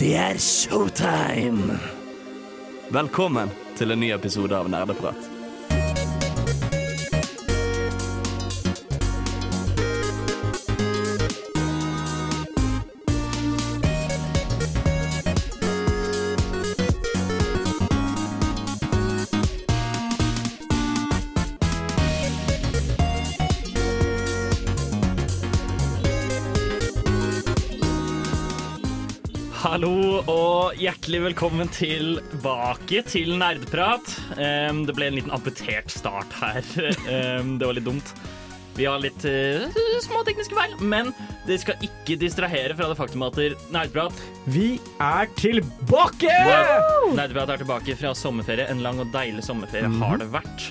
Det er showtime! Velkommen til en ny episode av Nerdeprat. Hjertelig velkommen tilbake til Nerdprat. Um, det ble en liten amputert start her. Um, det var litt dumt. Vi har litt uh, små tekniske feil, men det skal ikke distrahere fra det faktum at Nerdprat Vi er tilbake! Nerdprat er tilbake fra sommerferie. En lang og deilig sommerferie har det vært.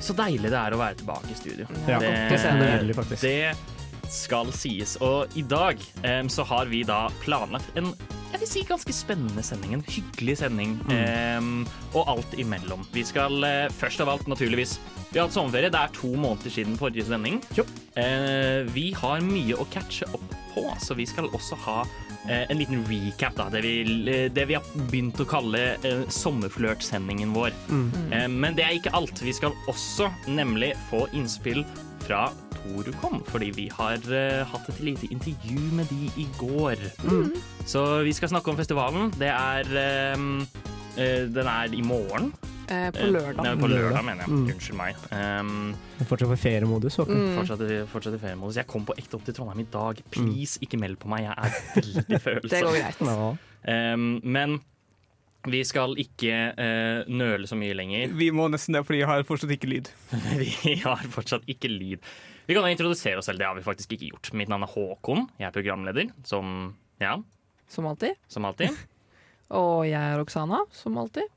Så deilig det er å være tilbake i studio. Ja, det, det er det skal sies. Og i dag um, så har vi da planlagt en jeg vil si ganske spennende sending. En hyggelig sending. em, og alt imellom. Vi skal uh, først av alt naturligvis Vi har hatt sommerferie. Det er to måneder siden forrige sending. Eh, vi har mye å catche opp på, så vi skal også ha uh, en liten recap. Da, det, vi, det vi har begynt å kalle sommerflørtsendingen vår. Eh, men det er ikke alt. Vi skal også nemlig få innspill fra Torukom, fordi vi har uh, hatt et lite intervju med de i går. Så vi skal snakke om festivalen. Det er um, uh, Den er i morgen. Eh, på Eh, lørdag. Nei, på lørdag, mener jeg. Mm. Unnskyld meg. Um, Fortsatt på feriemodus. Håkon. Mm. fortsatt, fortsatt i feriemodus. Jeg kom på ekte opp til Trondheim i dag. Please, ikke meld på meg. Jeg er veldig Det følsom. går greit. Ja. Um, men vi skal ikke uh, nøle så mye lenger. Vi må nesten det, fordi jeg har fortsatt ikke lyd. Vi har fortsatt ikke lyd. Vi kan introdusere oss selv, det har vi faktisk ikke gjort. Mitt navn er Håkon, jeg er programleder, som, ja, Som alltid. som alltid. Og jeg er Oksana, som alltid.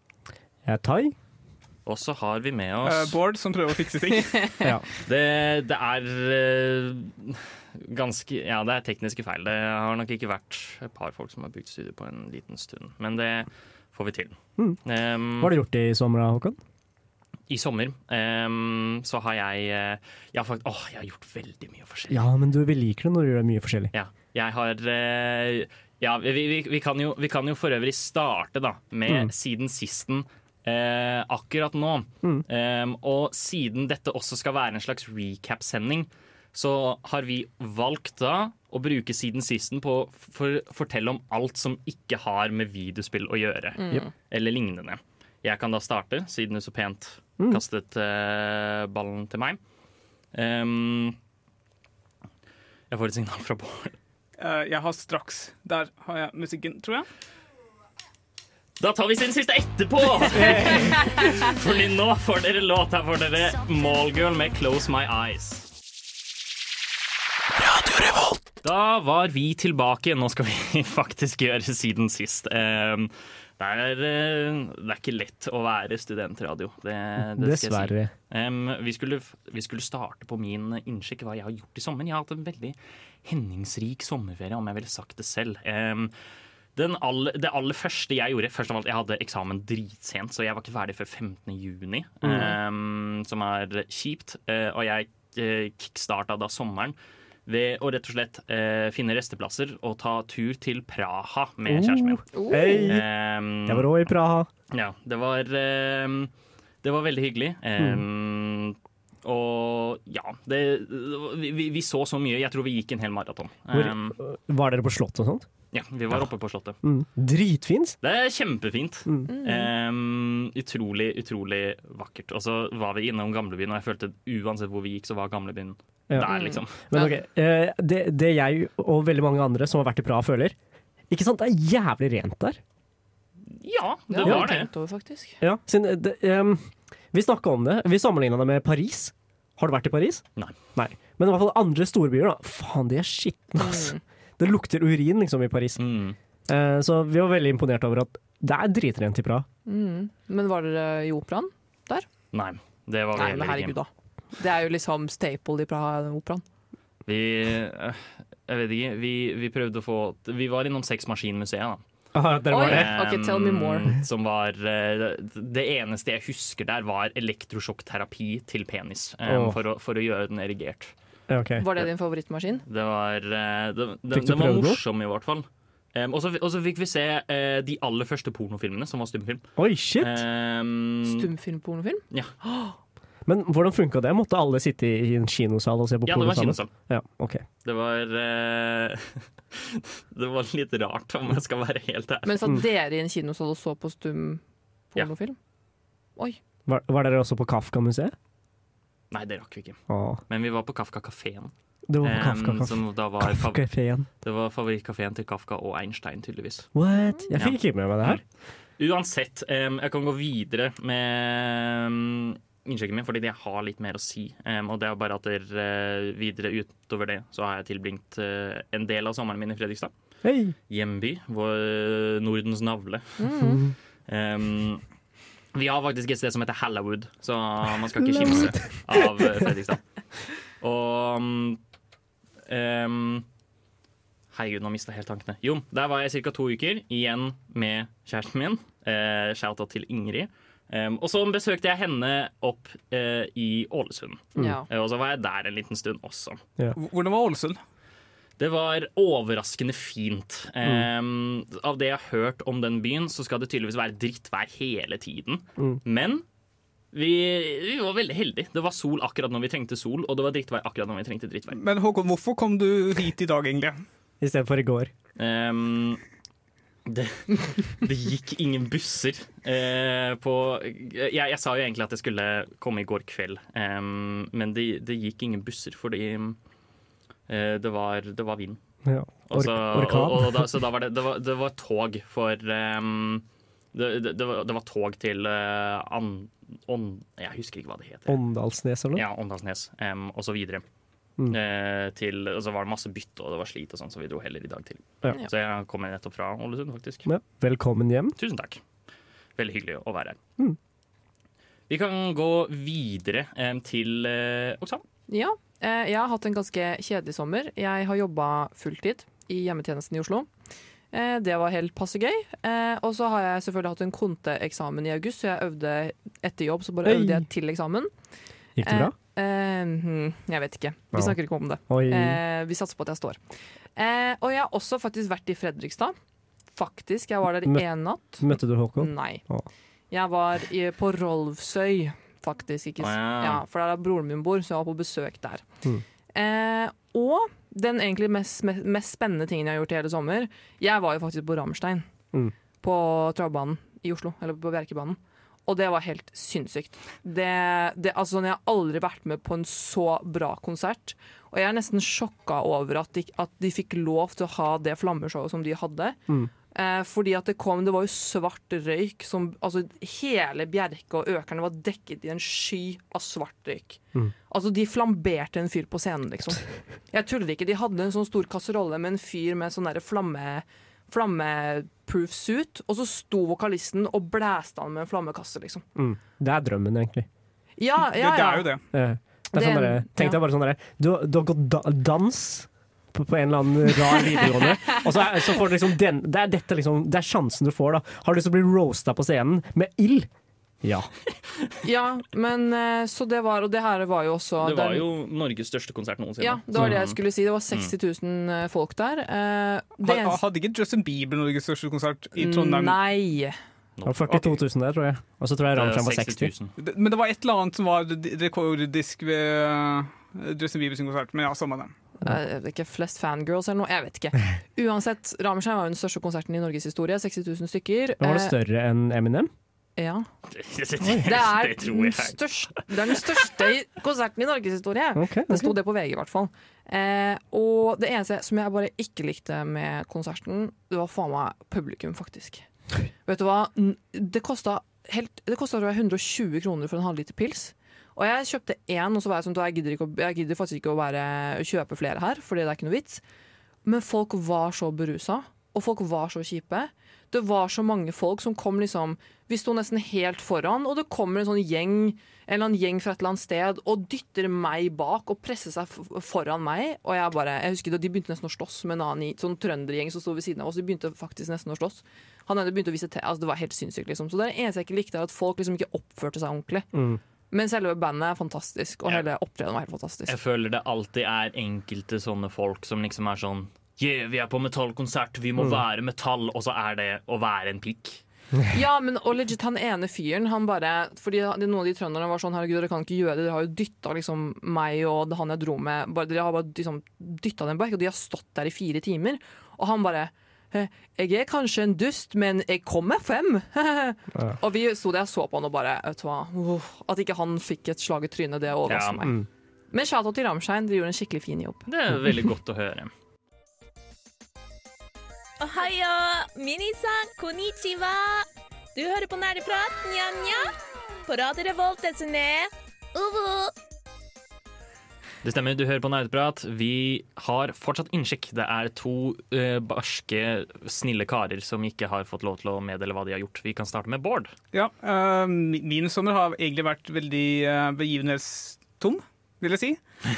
Jeg er Tai. Og så har vi med Uh, oss Bård, som prøver å fikse ting. Ja. det, det er uh, ganske Ja, det er tekniske feil. Det har nok ikke vært et par folk som har bygd studio på en liten stund, men det får vi til. Mm. Um, Hva har du gjort i sommer, da, Håkon? I sommer um, så har jeg eh, jeg har, fakt åh, jeg har gjort veldig mye forskjellig. Ja, men du, vi liker det når du gjør mye forskjellig. Ja, jeg har uh, Ja, vi, vi, vi, kan jo, vi kan jo for øvrig starte da med Mm. siden sisten eh, akkurat nå. Mm. Um, og siden dette også skal være en slags recap-sending, så har vi valgt da å bruke siden sisten på å for, fortelle om alt som ikke har med videospill å gjøre, mm. eller lignende. Jeg kan da starte, siden du så pent Mm. kastet uh, ballen til meg. Um, jeg får et signal fra Bård. Uh, jeg har straks Der har jeg musikken, tror jeg. Da tar vi siden siste etterpå! Fordi nå får dere låt. Her for dere Mallgirl med 'Close My Eyes'. Da var vi tilbake. Nå skal vi faktisk gjøre siden sist. Um, det, er, eh, det er ikke lett å være studentradio. Det, det si. Dessverre. Um, vi, skulle, vi skulle starte på min innsjekk hva jeg har gjort i sommer. Jeg har hatt en veldig hendingsrik sommerferie, om jeg ville sagt det selv. Den aller, det aller første jeg gjorde Først av alt, Jeg hadde eksamen dritsent, så jeg var ikke ferdig før 15. juni. um, som er kjipt. Uh, og jeg uh, kickstarta da sommeren ved å rett og slett eh, finne resteplasser og ta tur til Praha med kjæresten min. Hey. Um, Jeg var òg i Praha. ja, det var um, Det var veldig hyggelig. Ehm, Og ja, det, vi, vi- så så mye. Jeg tror vi gikk en hel maraton. Ehm, var dere på Slottet og sånt? ja, vi var oppe på Slottet. Mm. Dritfint. Det er kjempefint. Mm. Utrolig, utrolig vakkert. Og så var vi innom gamlebyen, og jeg følte uansett hvor vi gikk, så var gamlebyen Ja. der, liksom. Men ok, eh, det, det jeg og veldig mange andre som har vært i Praha føler Ikke sant, det er jævlig rent der. Ja, det har var det. tenkt over, faktisk. Ja, eh, det, um, vi snakka om det. Vi sammenligna det med Paris. Har du vært i Paris? Nei. Men i hvert fall andre storbyer, da. Faen, de er skitne, ass. Det lukter urin liksom i Paris. Mm. Uh, så vi var veldig imponert over at det er dritrent i Praha. Mm. Men var dere i operaen? Nei, det var vi Nei, men heller herregud, ikke. da. Det er jo liksom staple i Praha-operaen. Vi øh, Jeg vet ikke. Vi, vi prøvde å få Vi var innom Sexmaskinmuseet, da. Ah, der var Oi. det. Ok, tell me more. Som var eh, Det eneste jeg husker der, var elektrosjokkterapi til penis. Oh. For, å, for å gjøre den erigert. Okay. Var det din favorittmaskin? Det var, eh, det, det, den var morsom, i hvert fall. Um, og så fikk vi se uh, de aller første pornofilmene, som var stumfilm. Oi, shit! Um, Stumfilm-pornofilm? ja. Men hvordan funka det? Måtte alle sitte i en kinosal og se på ja, det porno var sammen? kinosal. Ja, okay. Det var uh, Det var litt rart, om jeg skal være helt ærlig. Men Mm. satt dere i en kinosal og så på stum pornofilm? Oi. Var, var dere også på Kafka-museet? Nei, det rakk vi ikke. Åh, Men vi var på Kafka-kafeen. Det var Kafka, Kafka. som da var, Kafka-kafeen. det var favorittkafeen til Kafka og Einstein, tydeligvis. What? Jeg fikk ikke med meg det her. Uansett, em, jeg kan gå videre med innsjekken min, fordi jeg har litt mer å si. Um, og det er bare at dere, uh, videre utover det så har jeg tilbringt uh, en del av sommeren min i Fredrikstad. Hey. Hjemby, vår Nordens navle. Mm. Um, vi har faktisk et sted som heter Hallawood, så man skal ikke kimse av eh, Fredrikstad. Og um, em, Herregud, nå mista jeg helt tankene. Jo, der var jeg ca. to uker, igjen med kjæresten min. Uh, Shout-out til Ingrid. Um, og så besøkte jeg henne opp uh, i Ålesund. Mm. Uh, og så var jeg der en liten stund også. Hvordan var Ålesund? Det var overraskende fint. Em, av det jeg har hørt om den byen, så skal det tydeligvis være drittvær hele tiden. Mm. Men vi, vi var veldig heldige. Det var sol akkurat når vi trengte sol, og det var drittvær akkurat når vi trengte drittvær. Men Håkon, hvorfor kom du hit i dag, egentlig? I stedet for i går. Um, det, det gikk ingen busser eh, på jeg, jeg sa jo egentlig at jeg skulle komme i går kveld, em, men det, det gikk ingen busser fordi eh, det, var, det var vind. Ja. Og så, orkan. og, og da, så da var det, det, var, det var tog for em, det, det, det, var, det var tog til uh, an, ånd, Jeg husker ikke hva det heter. Åndalsnes eller noe? Ja, Åndalsnes um, og så videre. Mm. Uh, til, og så var det masse bytte, og det var slit og sånn, så vi dro heller i dag til. Ja. Så jeg kommer nettopp fra Ålesund, faktisk. Ja. Velkommen hjem. Tusen takk. Veldig hyggelig å være her. Mm. Vi kan gå videre um, til uh, Oksan. Ja, Uh, jeg har hatt en ganske kjedelig sommer. Jeg har jobba fulltid i hjemmetjenesten i Oslo. Eh, Det var helt passe gøy. Eh, Og så har jeg selvfølgelig hatt en konteeksamen i august, så jeg øvde etter jobb. Så bare Oi. øvde jeg til eksamen. Gikk det bra? Eh, hmm, jeg vet ikke. Vi Ja. snakker ikke om det. Oi. Eh, vi satser på at jeg står. Eh, og jeg har også faktisk vært i Fredrikstad. Faktisk. Jeg var der én natt. Møtte du Håkon? Nei. Jeg var i, på Rolvsøy, faktisk. Ikke, ja, for der er broren min bor, så jeg var på besøk der. Mm. Eh, og den egentlig mest, mest, mest spennende tingen jeg har gjort i hele sommer Jeg var jo faktisk på Rammstein. Mm. På travbanen i Oslo, eller på Bjerkebanen. Og det var helt sinnssykt. Det, det, altså, jeg har aldri vært med på en så bra konsert. Og jeg er nesten sjokka over at de, at de fikk lov til å ha det flammeshowet som de hadde. Mm. Eh, fordi at det kom, det var jo svart røyk som Altså hele Bjerke og Økerne var dekket i en sky av svart røyk. Mm. Altså de flamberte en fyr på scenen, liksom. Jeg tuller ikke. De hadde en sånn stor kasserolle med en fyr med sånn derre flamme flammeproof suit, og så sto vokalisten og blæste han med en flammekasse, liksom. Mm. Det er drømmen, egentlig. Ja, Det, ja, det det er jo det. Eh, Det er sånn der, Tenk ja. deg bare sånn derre du, du har gått da dans på, på en eller annen rar videregående, og så, så får du liksom den Det er dette liksom Det er sjansen du får, da. Har du lyst til å bli roasta på scenen med ild? Ja. ja, men eh, så det var Og det her var jo også Det var den- jo Norges største konsert noensinne. Ja, det var det jeg skulle si. Det var 60 000 folk der. Eh, det Hadde ikke Justin Bieber Norges største konsert i Trondheim? Nei. Det var 42 000 der, tror jeg. Og så tror jeg Ramsheim var 60 60 000. Men det var et eller annet som var rekorddisk rekordisk ved Justin Justin Biebers konsert. Men ja, samme det. Jeg ikke, flest fangirls eller noe, jeg vet ikke. Uansett, Rammstein var jo den største konserten i Norges historie. 60 000 stykker. Var det Eh, større enn Eminem? Ja. Det, er, den største, det er den største konserten i Norges historie. okay. Det sto det på VG, i hvert fall. Eh, og det eneste som jeg bare ikke likte med konserten, det var faen meg publikum, faktisk. Vet du hva? Det kosta helt- det kosta, tror jeg, 120 kroner for en halvliter pils. Og jeg kjøpte én, og så var jeg sånn jeg gidder, ikke, jeg gidder faktisk ikke å være, kjøpe flere her, fordi det er ikke noe vits. Men folk var så berusa, og folk var så kjipe. Det var så mange folk som kom liksom Vi sto nesten helt foran, og det kommer en sånn gjeng en eller annen gjeng fra et eller annet sted og dytter meg bak og presser seg foran meg. Og jeg bare, jeg husker det, De begynte nesten å slåss med en annen sånn trøndergjeng som sto ved siden av oss. De begynte faktisk nesten å slåss. Han begynte å vise til, altså Det var helt sinnssykt. liksom Så det eneste jeg ikke likte, er at folk liksom ikke oppførte seg ordentlig. Mm. Men selve bandet er fantastisk, og Ja. hele opptredenen var helt fantastisk. Jeg føler det alltid er enkelte sånne folk som liksom er sånn Yeah, vi er på metallkonsert, vi Mm. må være metall, og så er det å være en pikk. Ja, men og legit han ene fyren, han bare Fordi det- noen av de trønderne var sånn Herregud, dere kan ikke gjøre det. Dere har jo dytta liksom meg og han jeg dro med bare, Dere har bare liksom dytta dem bak, og de har stått der i fire timer. Og han bare «Eh, Jeg er kanskje en dust, men jeg kommer frem. Og vi sto der og så på han og bare Vet du hva. Uff, at ikke han fikk et slag i trynet, det overrasker Ja. meg. Men shout-out til Ramstein, de gjorde en skikkelig fin jobb. Det er veldig godt å høre. Ohayo, minisan, konnichiwa. Du hører på Nerdeprat, nja-nja. På Radio Revolt, SNE. Uvu. Det stemmer, du hører på Nerdprat. Vi har fortsatt innsjekk. Det er to uh, barske, snille karer som ikke har fått lov til å meddele hva de har gjort. Vi kan starte med Bård. Ja, uh, min sommer har egentlig vært veldig uh, begivenhetstom, vil jeg si.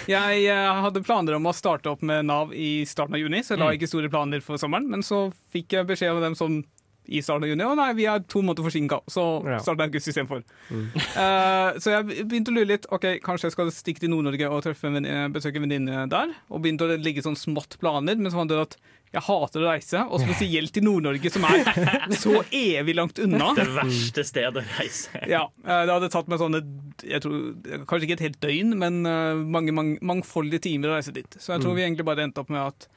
Jeg uh, hadde planer om å starte opp med Nav i starten av juni, så jeg la Mm. ikke store planer for sommeren. Men så fikk jeg beskjed om dem sånn i starten av juni å nei, vi er to måneder forsinka, så Ja. jeg august istedenfor. Uh, så jeg begynte å lure litt. Ok, Kanskje jeg skal stikke til Nord-Norge og treffe en venninne- besøke en venninne der. Og begynte å ligge sånn smått planer, men så fant jeg at jeg hater å reise, og spesielt til Nord-Norge, som er så evig langt unna. Det verste stedet å reise. Ja, eh, det hadde tatt meg sånne jeg tror, Kanskje ikke et helt døgn, men eh, mange, mange mangfoldige timer å reise dit. Så jeg tror vi egentlig bare endte opp med at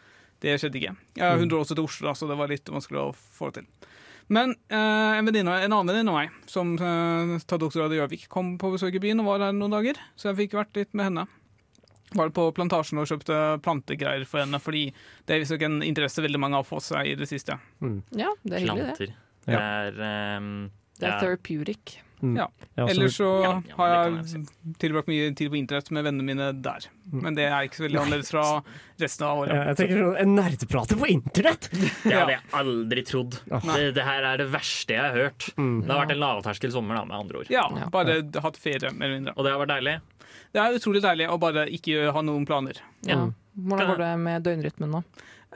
det skjedde ikke. Jeg har 100 år til Oslo, så det var litt vanskelig å få det til. Men eh, en, venninne, en annen venninne av meg som uh, tar doktorgrad i Gjøvik, kom på besøk i byen og var der noen dager. Så jeg fikk vært litt med henne. Var på plantasjen og kjøpte plantegreier for henne, fordi det er visstnok en interesse veldig mange har fått seg i det siste. Ja, det er hyggelig, det. Planter. Det er um, Det er ja. therapeutic. Ja. Ja, Eller så har jeg tilbrakt mye tid på internett med vennene mine der. Men det er ikke så veldig annerledes fra resten av året. Ja, jeg tenker sånn, En nerdeprater på internett! Det hadde jeg aldri trodd. Det, det her er det verste jeg har hørt. Mm. Det har vært en lavterskel sommer, da, med andre ord. Ja, bare hatt ferie, mer eller mindre. Og det har vært deilig. Det er utrolig deilig å bare ikke ha noen planer. Ja. Ja. Hvordan går det med døgnrytmen nå?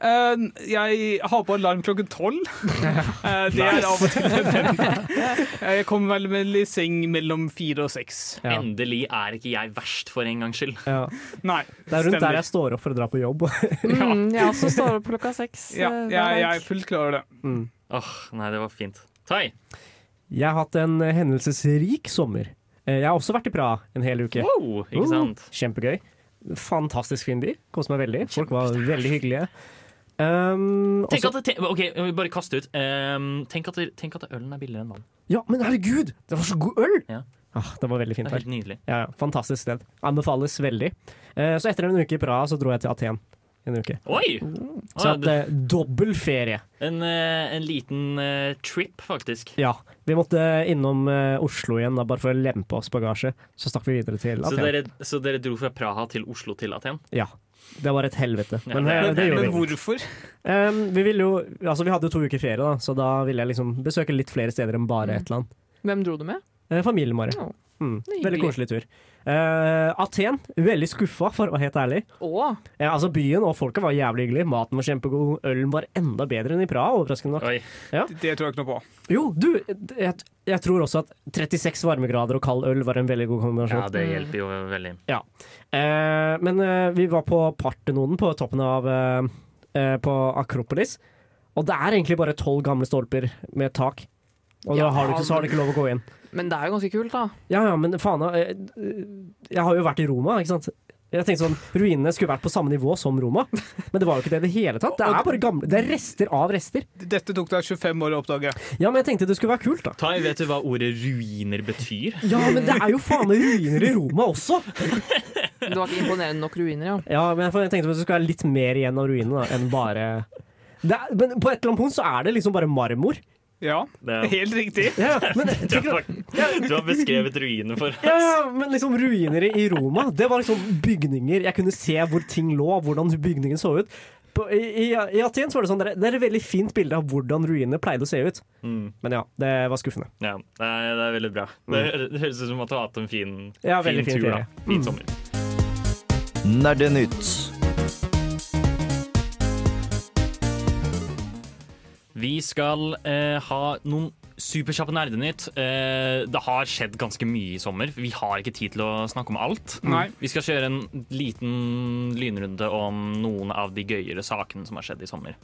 Eh, jeg har på alarm klokken tolv. Uh, det er av og til nødvendig. Jeg kommer vel vel i seng mellom fire og seks. Ja. Endelig er ikke jeg verst for en gangs skyld. Ja. Nei, Det er rundt stemmer. der jeg står opp for å dra på jobb. Mm, jeg også står opp klokka seks. Ja, eh, jeg, jeg er fullt klar over det. Mm. Åh, nei, det var fint. Tai. Jeg har hatt en hendelsesrik sommer. Jeg har også vært i Praha en hel uke. Wow, ikke Uh, sant? Kjempegøy. Fantastisk fin by. Koste meg veldig. Folk var veldig hyggelige. Um, Tenk også- at det, te- ok, jeg bare kaste ut. Um, tenk, at det, tenk at ølen er billigere enn vann. ja, men herregud! Det var så god øl! Ja. Ah, det var veldig Det fint er helt nydelig. Ja, ja, fantastisk sted. Anbefales veldig. Uh, Så etter en uke i Praha så dro jeg til Aten. En uke. Oi! Så jeg hadde dobbel ferie. en, eh, en liten eh, trip, faktisk. Ja. Vi måtte innom Oslo igjen da, bare for å lempe oss bagasje. Så stakk vi videre til Så Aten. dere, så dere dro fra Praha til Oslo til Aten? Ja. Det var et helvete. Ja, Men det- eh, det Men hvorfor? Um, vi, ville jo, altså, vi hadde jo to uker ferie, da, så da ville jeg liksom besøke litt flere steder enn bare Mm. ett land. Hvem dro du med? Eh, familien vår. Ja, Mm, veldig koselig tur. Eh, Aten, veldig skuffa, for å være helt ærlig. Oh. Ja, altså Byen og folket var jævlig hyggelig. Maten var kjempegod. Ølen var enda bedre enn i Praha, overraskende nok. Oi. Det tror jeg ikke noe på. Jo, du, jeg, jeg tror også at 36 varmegrader og kald øl var en veldig god kombinasjon. Ja, det hjelper jo veldig. Eh, men uh, vi var på Partenoden på toppen av eh, eh, På Akropolis. Og det er egentlig bare tolv gamle stolper med tak. Og da har du ikke, så har du ikke lov å gå inn. Men det er jo ganske kult, da. Ja, ja, men faen jeg, Jeg har jo vært i Roma, ikke sant. Jeg tenkte sånn, Ruinene skulle vært på samme nivå som Roma, men det var jo ikke det i det hele tatt. Det er bare gamle, det er rester av rester. Dette tok deg 25 år å oppdage. Ja, men jeg tenkte det skulle være kult, da. Tai, vet du hva ordet ruiner betyr? Ja, men det er jo faen meg ruiner i Roma også! Det var ikke imponerende nok ruiner, ja. Ja, men jeg tenkte det skulle være litt mer igjen av ruinene enn bare det er, Men på et eller annet punkt så er det liksom bare marmor. Ja, Det, helt riktig. Ja, men, du, tenker, har, du har beskrevet ruiner for oss. ja, men liksom ruiner i Roma, det var liksom bygninger. Jeg kunne se hvor ting lå, hvordan bygningen så ut. På, i, i, I Aten så var det sånn, det er- det er et veldig fint bilde av hvordan ruiner pleide å se ut. Mm, Men ja, det var skuffende. ja, det er, det er veldig bra. Det, det høres ut som at du har hatt en fin, Ja, fin fin tur. da. Fin Mm. sommer. Nerdenytt. Vi skal eh, ha noen Superkjappe nerdenytt. Eh, det har skjedd ganske mye i sommer. Vi har ikke tid til å snakke om alt. Nei. Vi skal kjøre en liten lynrunde om noen av de gøyere sakene som har skjedd i sommer.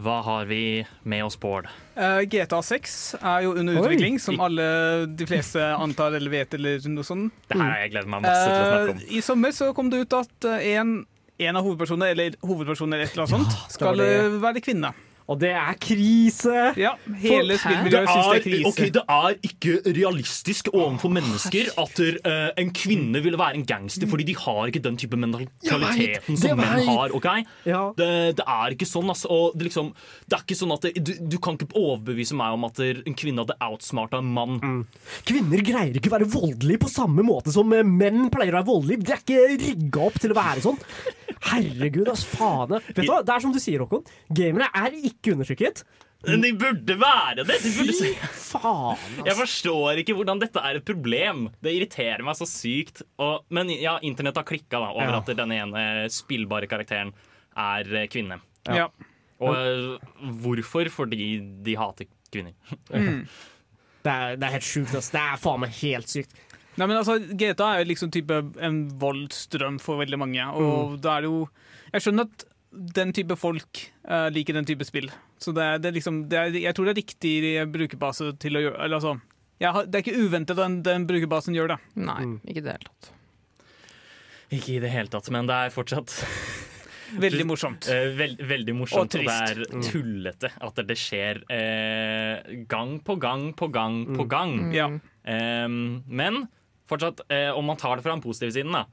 Hva har vi med oss, Bård? Uh, GTA 6 er jo under Oi. utvikling, som alle de fleste antar eller vet. eller noe sånt. Det her har jeg gledet meg masse til å snakke om. Eh, I sommer så kom det ut at eh, en, en av hovedpersonene, eller hovedpersonen eller et eller annet sånt, skal, skal det. eh, være kvinne. Og det er krise! Ja, hele spillmiljøet syns det er krise. Okay, det er ikke realistisk overfor mennesker at uh, en kvinne ville være en gangster, fordi de har ikke den type mentaliteten som menn har. ok? Ja. Det, det er ikke sånn, altså. Og det, liksom, det er ikke sånn at det, du, du kan ikke overbevise meg om at en kvinne hadde outsmarta en mann. Kvinner greier ikke å være voldelige på samme måte som eh, menn pleier å være voldelige. De er ikke rigga opp til å være sånn. Herregud, ass, faen. Vet du hva? Det er som du sier, Håkon. Gamere er ikke undertrykket. Men de burde være det! De burde Fy faen, faen, Jeg forstår ikke hvordan dette er et problem. Det irriterer meg så sykt. Og, men ja, internett har klikka over Ja. at denne ene spillbare karakteren er eh, kvinne. Ja. Og eh, hvorfor? Fordi de hater kvinner. Det er, det er helt sjukt, Altså. Det er faen meg helt sykt. Nei, men altså, GTA er jo liksom type en voldsdrøm for veldig mange. Og da er det jo Jeg skjønner at den type folk uh, liker den type spill. Så det er, det er liksom det er, Jeg tror det er riktig brukerbase til å gjøre Eller altså jeg har, Det er ikke uventet den, den brukerbasen gjør det. Nei, ikke i det hele tatt. Ikke i det hele tatt, men det er fortsatt Veldig morsomt. eh, veld, veldig morsomt. Og Og, det er tullete at det skjer eh, gang på gang på gang på gang. Ja. Um, men fortsatt, eh, om man tar det fra den positive siden, da.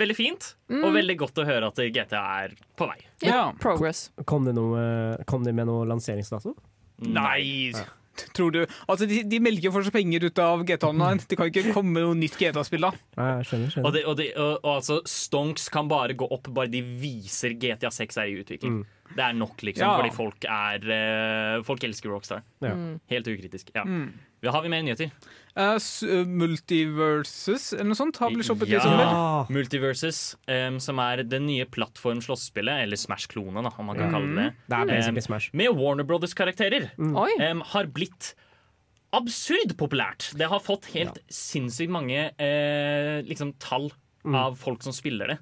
Veldig fint, og veldig godt å høre at GTA er på vei. Ja. Progress. Kom de, noe, kom de med noe lanseringsdato? Nei, tror du Altså, de, de melker jo fortsatt penger ut av GTA Online. Det kan ikke komme noe nytt GTA-spill da. Nei, jeg skjønner. Og, de, og, de, og, og altså, Stonks kan bare gå opp bare de viser GTA 6 er i utvikling. Det er nok, liksom, Ja. fordi folk er eh, Folk elsker Rockstar. Ja. Helt ukritisk. Ja. Ja, Har vi mer nyheter? Eh, uh, Multiverses eller noe sånt har blitt shoppet i Ja. sommer. Ah, Multiverses, um, som er det nye plattform-slåsspillet, eller Smash-klonen, om man kan kalle det det. er basically Smash. med Warner Brothers-karakterer. Mm. Um, har blitt absurd populært. Det har fått helt sinnssykt mange eh, liksom, tall av folk som spiller det.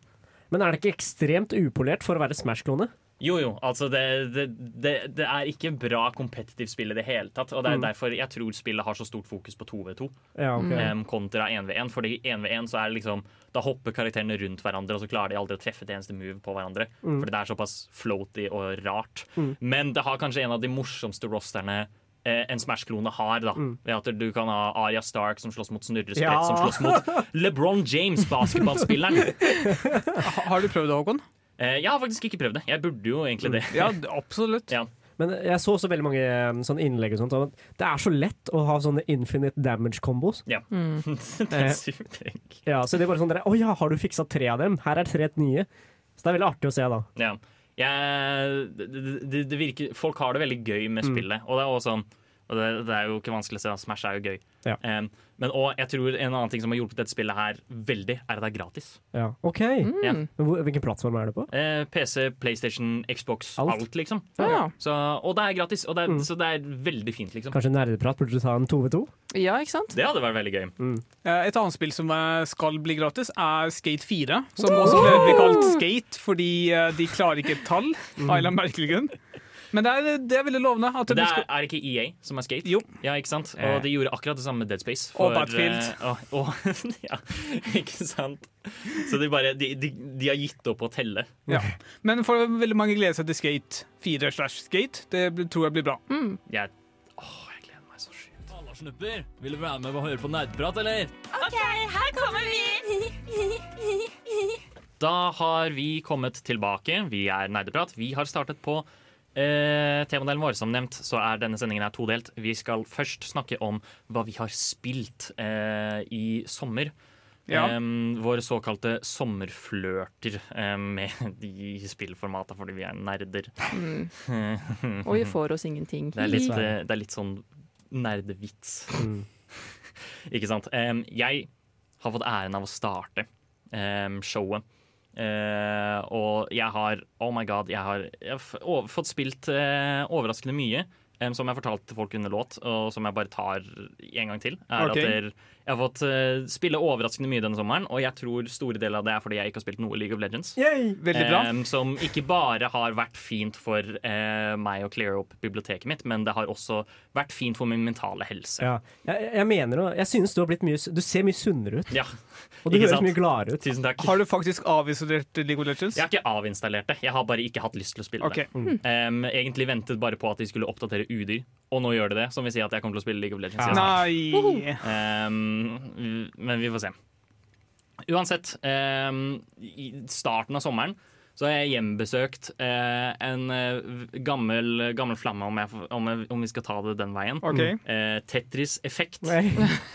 Men er det ikke ekstremt upolert for å være Smash-klone? Jo, jo, altså det, det, det, det er ikke bra kompetitivt spill i det hele tatt. Og det er derfor jeg tror spillet har så stort fokus på 2v2 Ja, okay. um, kontra 1v1. Fordi 1v1 så er det liksom Da hopper karakterene rundt hverandre, og så klarer de aldri å treffe et eneste move på hverandre. Fordi det er såpass floaty og rart. Men det har kanskje en av de morsomste rosterne eh, en Smash-klone har. da Ved at Du kan ha Arya Stark som slåss mot Snurresprett, Ja. som slåss mot LeBron James, basketballspilleren. Har du prøvd det, Håkon? Eh, jeg har faktisk ikke prøvd det. Jeg burde jo egentlig det. Ja, absolutt. Ja. Men jeg så så veldig mange eh, sånne innlegg og sånt, Og det er så lett å ha sånne infinite damage-kombos. Ja. det er sykt tenk. Ja, så det er bare sånn der, Å ja, har du fiksa tre av dem? Her er tre nye. Så det er veldig artig å se, da. Ja. Jeg, det, det, det virker, folk har det veldig gøy med spillet. Og det er også sånn og det, det er jo ikke vanskelig å se. Smash er jo gøy. Ja. Um, men og jeg tror en annen ting som har hjulpet dette spillet her veldig, er at det er gratis. Ja, OK. Ja. Men hvor, hvilken plattform er det på? Uh, PC, PlayStation, Xbox, Alt. alt, liksom. Ja. Så, og det er gratis. Og det er, Så det er veldig fint, liksom. Kanskje nerdeprat burde du ta en 2v2? ja, ikke sant? Det hadde vært veldig gøy. Mm. Et annet spill som eh, skal bli gratis, er Skate 4. Som også blir kalt Skate fordi eh, de klarer ikke et tall. Av en merkelig grunn. Men det er, det er veldig lovende. At Det det er, er ikke EA som er Skate? Jo. Ja, ikke sant? Og de gjorde akkurat det samme med Dead Space. Og Battlefield. Uh, og, og, ja, ikke sant? Så de, bare, de, de, de har gitt opp å telle. ja. Men for veldig mange gleder seg til Skate 4 slash Skate. Det tror jeg blir bra. Jeg, åh, jeg gleder meg så sjukt. Snupper, vil du være med og høre på nerdprat, eller? OK, her kommer vi! Da har vi kommet tilbake. Vi er Nerdeprat. Vi har startet på eh, temadelen vår. Som nevnt så er denne sendingen her todelt. Vi skal først snakke om hva vi har spilt eh, i sommer. Ja. Em, våre såkalte sommerflørter eh, med de spillformata fordi vi er nerder. Og vi får oss ingenting. Det er litt, eh, det er litt sånn nerdevits. Ikke sant? Jeg har fått æren av å starte showet. Eh, og jeg har Oh my god, jeg har, jeg har fått spilt uh, overraskende mye. Um, som jeg fortalte folk under låt, og som jeg bare tar en gang til, er okay. at der, jeg har fått uh, spille overraskende mye denne sommeren, og jeg tror store deler av det er fordi jeg ikke har spilt noe League of Legends. Yay! Veldig bra. Um, som ikke bare har vært fint for uh, meg å cleare opp biblioteket mitt, men det har også vært fint for min mentale helse. Ja. Jeg, jeg mener jo Jeg synes du har blitt mye Du ser mye sunnere ut, Ja, og du ikke høres sant? mye gladere ut. Tusen takk. Har du faktisk avinstallert League of Legends? Jeg har ikke avinstallert det, jeg har bare ikke hatt lyst til å spille okay. det. Em, egentlig ventet bare på at de skulle oppdatere udyr, og nå gjør de det, som vil si at jeg kommer til å spille League of Legends. Ja. Nei Ehm, men vi får se. Uansett, ehm, i starten av sommeren så har jeg hjembesøkt eh, en eh, gammel, gammel flamme, om, jeg, om, jeg, om vi skal ta det den veien. Okay. Eh, Tetris Effekt,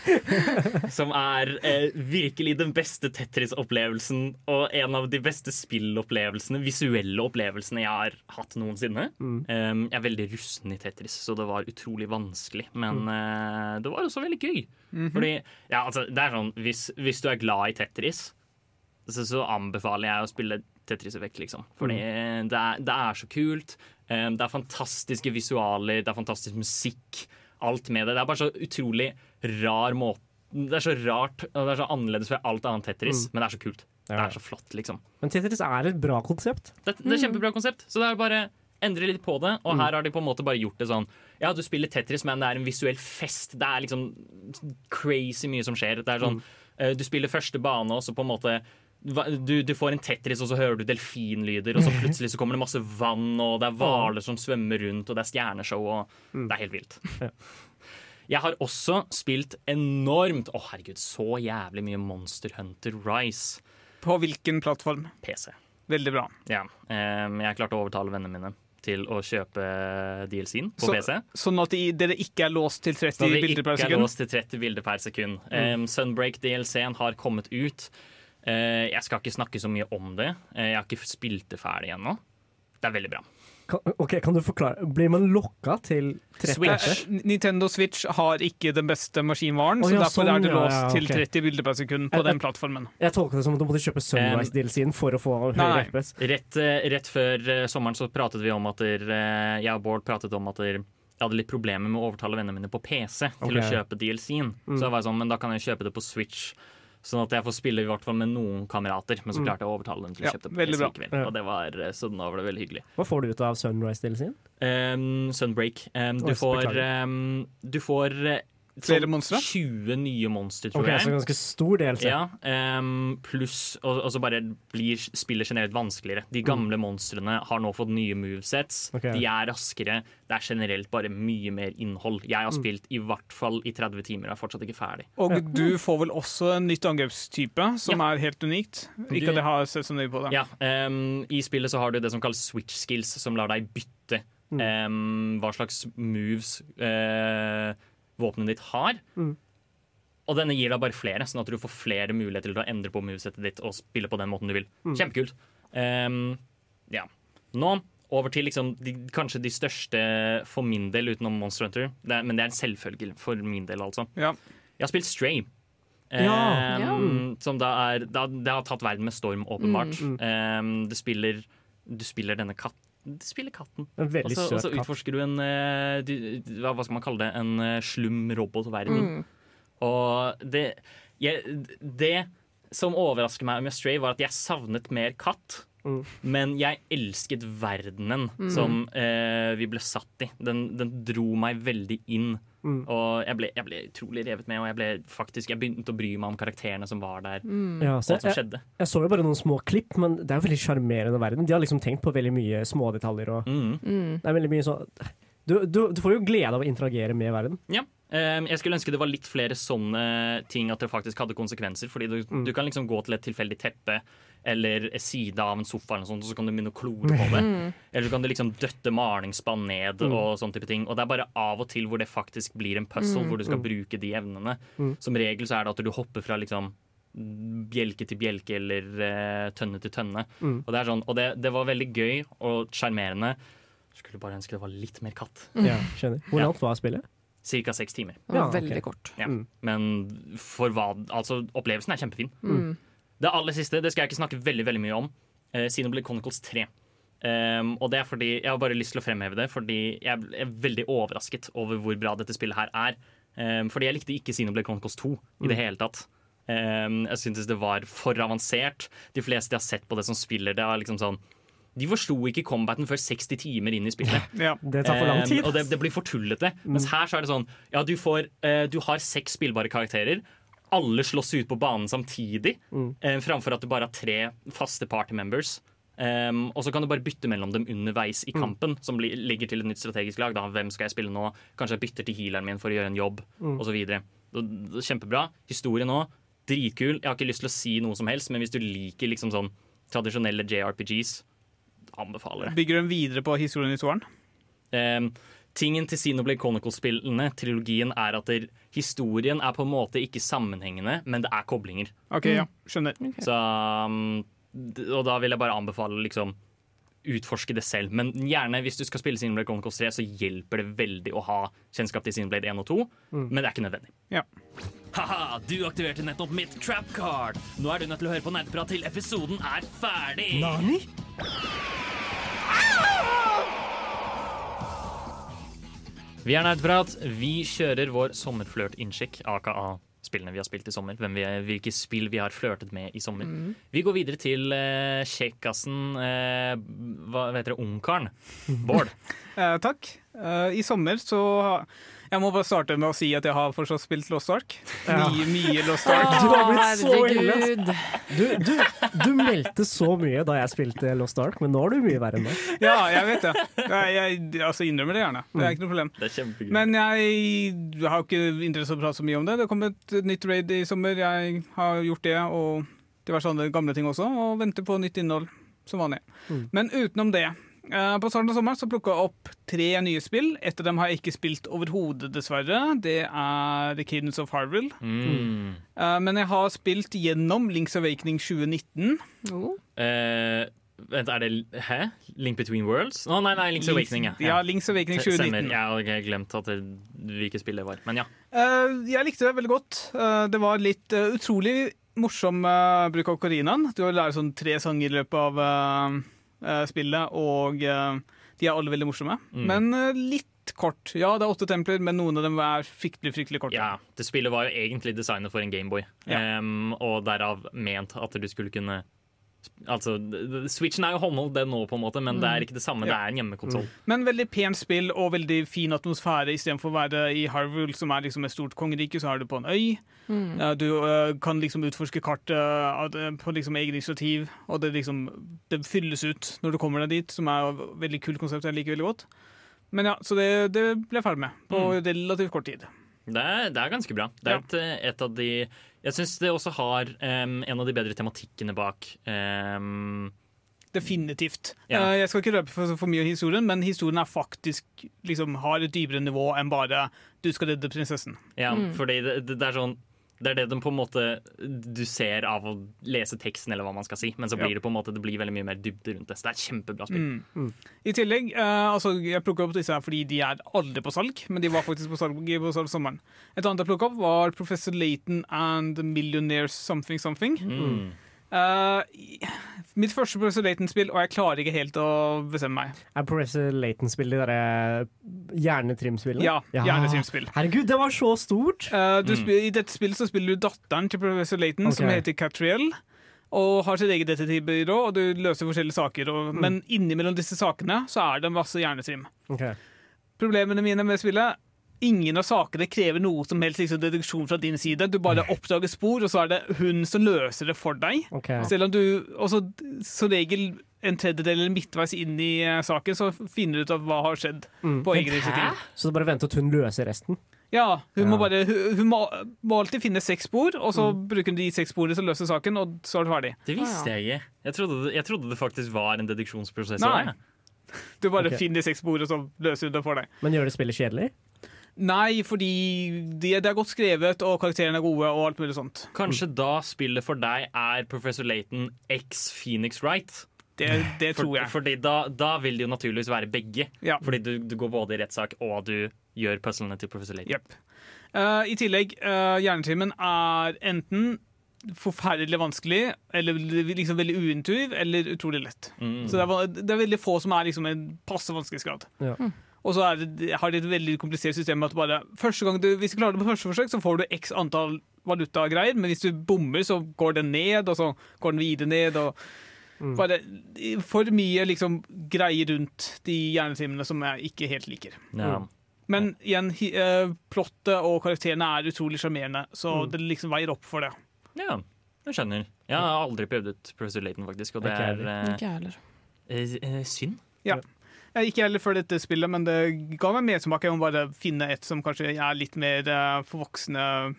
som er eh, virkelig den beste Tetris-opplevelsen og en av de beste spillopplevelsene, visuelle opplevelsene jeg har hatt noensinne. Um, jeg er veldig rusten i Tetris, så det var utrolig vanskelig. Men eh, det var også veldig gøy. Fordi, ja, altså, det er sånn, hvis, hvis du er glad i Tetris, så, så anbefaler jeg å spille Tetris Effect, liksom. Fordi det, er, det er så kult. Um, det er fantastiske visualer, det er fantastisk musikk. Alt med det. Det er bare så utrolig rar måte Det er så rart og det er så annerledes fra alt annet Tetris, men det er så kult. Det er så flott, liksom. Men Tetris er et bra konsept. Det, det er et kjempebra konsept. Så det er bare endre litt på det. Og her har de på en måte bare gjort det sånn Ja, du spiller Tetris, men det er en visuell fest. Det er liksom crazy mye som skjer. Det er sånn eh, Du spiller første bane, og så på en måte du, du får en Tetris, og så hører du delfinlyder, og så plutselig så kommer det masse vann, og det er hvaler som svømmer rundt, og det er stjerneshow, og det er helt vilt. Jeg har også spilt enormt Å, herregud, så jævlig mye Monster Hunter Rise. På hvilken plattform? PC. Veldig bra. Ja, em, jeg klarte å overtale vennene mine til å kjøpe DLC-en på Så- PC. Sånn at dere ikke er låst til 30 bilder per sekund? Sånn at dere ikke er låst til 30 bilder per sekund. Em, Sunbreak DLC-en har kommet ut. Eh, jeg skal ikke snakke så mye om det. Eh, jeg har ikke spilt det ferdig ennå. Det er veldig bra. Kan, ok, kan du forklare Blir man lokka til 30 Switch. Eh, Nintendo Switch har ikke den beste maskinvaren, Å, så derfor sånn, er det ja, låst okay. til 30 bilder per sekund på jeg, den plattformen. Jeg tolker det som at du måtte kjøpe Sunrise-DLC-en for å få høyere nei. FPS. Rett, rett før sommeren så pratet vi om at der, jeg og Bård pratet om at der, jeg hadde litt problemer med å overtale vennene mine på PC til å kjøpe DLC-en. Så jeg var sånn, men da kan jeg kjøpe det på Switch. Sånn at jeg får spille i hvert fall med noen kamerater. Men så klarte jeg å overtale dem til å kjøpe veldig PC likevel. Og det var, eh, så da var det veldig hyggelig. Hva får du ut av Sunrise-DLC-en? Um, Sunbreak. Um, du, Oi, får, um, du får eh, Flere sånn monstre? 20 nye monstre, tror Ok, Så jeg. ganske stor del så. Ja, um, pluss Og, og så bare blir spillet generelt vanskeligere. De gamle monstrene har nå fått nye movesets. Okay. De er raskere. Det er generelt bare mye mer innhold. Jeg har spilt i hvert fall i 30 timer og er fortsatt ikke ferdig. Og du får vel også en nytt angrepstype, som er helt unikt. Ikke at jeg har sett så nøye på det. Ja, um, I spillet så har du det som kalles switch skills, som lar deg bytte um, hva slags moves uh, våpenet ditt har. Mm. Og denne gir deg bare flere, sånn at du får flere muligheter til å endre på movesettet ditt og spille på den måten du vil. Kjempekult. Um, ja. Nå over til liksom de, kanskje de største for min del utenom Monster Hunter. Det er, men det er en selvfølge for min del, altså. Ja. Jeg har spilt Stray. Ja. Ehm, Som da er da, Det har tatt verden med storm, åpenbart. Ehm, du spiller Du spiller denne katten Du spiller katten. En Og søt så og så utforsker du en eh, du, hva, skal man kalle det? En eh, slum robotverden. Og det jeg, Det som overrasker meg med Stray, var at jeg savnet mer katt. Mm. Men jeg elsket verdenen som eh, vi ble satt i. Den, den dro meg veldig inn. Mm. Og jeg ble, jeg ble utrolig revet med, og jeg, ble faktisk, jeg begynte å bry meg om karakterene som var der. Ja, Og så jeg, skjedde. jeg så jo bare noen små klipp, men det er jo veldig sjarmerende verden. De har liksom tenkt på veldig mye smådetaljer. Og Mm. det er veldig mye sånn du, du, du får jo glede av å interagere med verden. Ja. Ehm, jeg skulle ønske det var litt flere sånne ting, at det faktisk hadde konsekvenser. Fordi du, Mm. du kan liksom gå til et tilfeldig teppe eller side av en sofa, eller noe sånt, og så kan du begynne å klore på det. Eller så kan du liksom døtte malingsspann ned Mm. og sånne type ting. Og det er bare av og til hvor det faktisk blir en puzzle, hvor du skal bruke de evnene. Mm. Som regel så er det at du hopper fra liksom bjelke til bjelke eller uh, tønne til tønne. Mm. Og det er sånn, og det, det var veldig gøy og sjarmerende. Skulle bare ønske det var litt mer katt. Ja, skjønner. Hvor Ja. langt var spillet? Cirka seks timer. Det Ja, veldig veldig kort. Ja. Mm. Men for hva Altså, opplevelsen er kjempefin. Mm. Det aller siste det skal jeg ikke snakke veldig veldig mye om. Eh, ble Chronicles 3. Um, og det er fordi Jeg har bare lyst til å fremheve det, fordi jeg er veldig overrasket over hvor bra dette spillet her er. Um, fordi jeg likte ikke Xenoblade Chronicles 2 i det hele tatt. Um, jeg syntes det var for avansert. De fleste jeg har sett på det som spiller det, var liksom sånn De forsto ikke combaten før 60 timer inn i spillet. Ja. Det tar for lang tid. tid. og det, det blir for tullete. Mens her så er det sånn Ja, du, får, eh, du har seks spillbare karakterer. Alle slåss ut på banen samtidig, eh, framfor at du bare har tre faste party members. Um, og så kan du bare bytte mellom dem underveis i kampen, som bli, ligger til et nytt strategisk lag. Da. Hvem skal jeg spille nå? Kanskje jeg bytter til healeren min for å gjøre en jobb, og osv. Kjempebra. Historien nå, dritkul. Jeg har ikke lyst til å si noe som helst, men hvis du liker liksom sånn tradisjonelle JRPGs, anbefaler det. Bygger den videre på historien i toeren? Um, tingen til Xenoblade Chronicle-spillene, trilogien, er at der, historien er på en måte ikke sammenhengende, men det er koblinger. OK, ja. Skjønner. Så, um, og da vil jeg bare anbefale liksom utforske det selv. Men gjerne hvis du skal spille Xenoblade Chronicles 3, så hjelper det veldig å ha kjennskap til Xenoblade 1 og 2, men det er ikke nødvendig. Ja. Haha, du aktiverte nettopp mitt trap card. Nå er du nødt til å høre på nerdeprat til episoden er ferdig. Nani? Vi er Nerdprat. Vi kjører vår sommerflørt-innsjekk, aka spillene vi har spilt i sommer. Hvem vi, hvilke spill vi har flørtet med i sommer. Vi går videre til uh, kjekkasen uh, Hva heter det? Ungkaren. Bård. Eh, takk. Uh, I sommer så har- Jeg må bare starte med å si at jeg har fortsatt spilt Lost Ark. Ja. Mye, mye Lost Ark. Du har blitt så ille. Du, du, du meldte så mye da jeg spilte Lost Ark, men nå er du mye verre enn meg. Ja, jeg vet det. Jeg, jeg altså innrømmer det gjerne. Det er ikke noe problem. Det er kjempegøy. Men jeg har ikke interesse av å prate så mye om det. Det kom et nytt raid i sommer. Jeg har gjort det, og diverse andre gamle ting også, og venter på nytt innhold som vanlig. Men utenom det På starten av sommeren så plukka jeg opp tre nye spill. Et av dem har jeg ikke spilt overhodet, dessverre. Det er The Cadence of Harville. Mm. Eh, Men jeg har spilt gjennom Links Awakening 2019. Oh. Eh, vent, er det Hæ? Link Between Worlds? Å nei, nei, Link's Awakening. Ja. Ja, Links Awakening Stemmer. 2019. Jeg har glemt at det, hvilket spill det var. Men ja. Eh, jeg likte det veldig godt. Eh, det var litt eh, utrolig morsom eh, bruk av Korinaen. Du har lært sånn tre sanger i løpet av eh, eh, spillet, og eh, de er alle veldig morsomme. Mm. Men eh, litt kort. Ja, det er åtte templer, men noen av dem er fryktelig, fryktelig korte. ja. Det spillet var jo egentlig designet for en Gameboy, Ja. um, og derav ment at du skulle kunne Altså, Switchen er jo håndholdt, den nå, på en måte, men det er ikke det samme. Det er en hjemmekonsoll. Men veldig pent spill og veldig fin atmosfære. Istedenfor å være i Harville, som er liksom et stort kongerike, så er du på en øy. Eh, du eh, kan liksom utforske kartet av på liksom egen initiativ, og det liksom det fylles ut når du kommer deg dit, som er et veldig kult konsept jeg liker veldig godt. Men ja, Så det, det ble jeg ferdig med på relativt kort tid. Det er, det er ganske bra. Det er Ja. et, eh, et av de Jeg syns det også har um, en av de bedre tematikkene bak. Um, Definitivt. Ja. Uh, jeg skal ikke røpe for, for mye av historien, men historien er faktisk liksom, har et dypere nivå enn bare 'du skal redde prinsessen'. ja, fordi det, det, det er sånn det er det de på en måte du ser av å lese teksten, eller hva man skal si. Men så Ja. blir det på en måte Det blir veldig mye mer dybde rundt det. Så det er et kjempebra spill. Mm. I tillegg, eh, altså Jeg plukka opp disse her fordi de er aldri på salg, men de var faktisk på salg på salg sommeren. Et annet jeg plukka opp, var Professor Laton and Millionaires Something Something. Mm. Eh, mitt første Professor Laton-spill, og jeg klarer ikke helt å bestemme meg. Er Professor Laton-spill de derre hjernetrimspillene? Ja, hjernetrimspill. Herregud, det var så stort! Uh, du Mm. I dette spillet så spiller du datteren til Professor Layton, som heter Catriel. Og har sitt eget detektivbyrå, og du løser forskjellige saker. Og, Men innimellom disse sakene så er det masse hjernetrim. Okay. Problemene mine med spillet Ingen av sakene krever noe som helst liksom, deduksjon fra din side. Du bare oppdager spor, og så er det hun som løser det for deg. Okay. Selv om du også som regel en tredjedel eller midtveis inn i eh, saken, så finner du ut av hva har skjedd. Mm. på egen initiativ. Så du bare venter til hun løser resten? Ja, hun, Ja. Må bare, hun, hun må, må alltid finne seks spor, og så bruker hun de seks sporene til å løse saken, og så er det ferdig. Det visste jeg ikke. Jeg trodde, jeg trodde det faktisk var en deduksjonsprosess. Nei. Du bare okay. finner seks spor, og så løser hun det for deg. Men gjør det spillet kjedelig? Nei, fordi det, de er godt skrevet, og karakterene er gode, og alt mulig sånt. Kanskje da spillet for deg er Professor Laton x Phoenix Wright? Det, det For, tror jeg. fordi da, da vil det jo naturligvis være begge. Ja. Fordi du, du går både i rettssak og du gjør puzzlene til Professor Laton. Yep. Uh, I tillegg, uh, hjernetimen er enten forferdelig vanskelig, eller liksom veldig uintuitiv, eller utrolig lett. Mm. Så det er, det er veldig få som er liksom en passe vanskelighetsgrad. Ja. Og så er det, har de et veldig komplisert system med at bare første gang du, hvis du klarer det på første forsøk, så får du x antall valutagreier, men hvis du bommer, så går den ned, og så går den videre ned. og Mm. bare For mye liksom greier rundt de hjernetimene som jeg ikke helt liker. Ja. Men igjen, eh, plottet og karakterene er utrolig sjarmerende, så Mm. det liksom veier opp for det. ja, jeg skjønner. Jeg har aldri prøvd ut Professor Layton, faktisk, og det er heller. eh, eh, synd. Jeg ikke heller for dette spillet, men det ga meg mersmak. Jeg må bare finne et som kanskje er litt mer eh, for voksne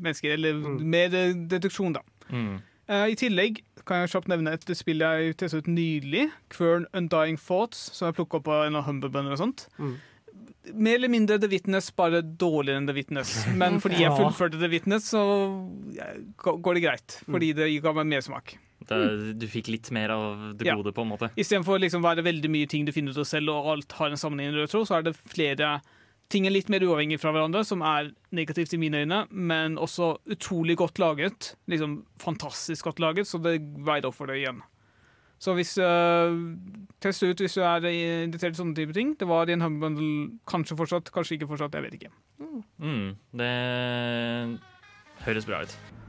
mennesker, eller Mm. mer eh, deduksjon, da. Mm. Eh, I tillegg kan jeg kjapt nevne et spill jeg testet ut nylig, Kvern Undying Thoughts, som jeg plukka opp av en av Humble Bundle og sånt. Mm. Mer eller mindre The Witness, bare dårligere enn The Witness. Men fordi jeg fullførte The Witness, så går det greit. Mm. Fordi det ga meg mersmak. Da, du fikk litt mer av det Ja. gode, på en måte. Istedenfor å liksom være veldig mye ting du finner ut av selv, og alt har en sammenheng i rød tråd, så er det flere ting er litt mer uavhengig fra hverandre, som er negativt i mine øyne, men også utrolig godt laget. Liksom fantastisk godt laget, så det veier opp for det igjen. Så hvis øh, Test ut hvis du er interessert i sånne type ting. Det var i en Humble Bundle kanskje fortsatt, kanskje ikke fortsatt, jeg vet ikke. Mm. Det høres bra ut.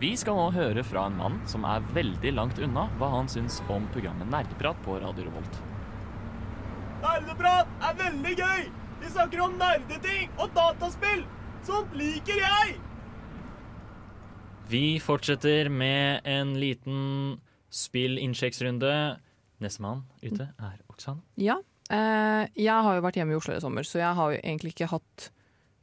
Vi skal nå høre fra en mann som er veldig langt unna hva han syns om programmet Nerdeprat på Radio Revolt. Nerdeprat er veldig gøy! Vi snakker om nerdeting og dataspill! Sånt liker jeg! Vi fortsetter med en liten spillinnsjekksrunde. Nestemann ute er Oksan. Ja. Eh, jeg har jo vært hjemme i Oslo i sommer, så jeg har jo egentlig ikke hatt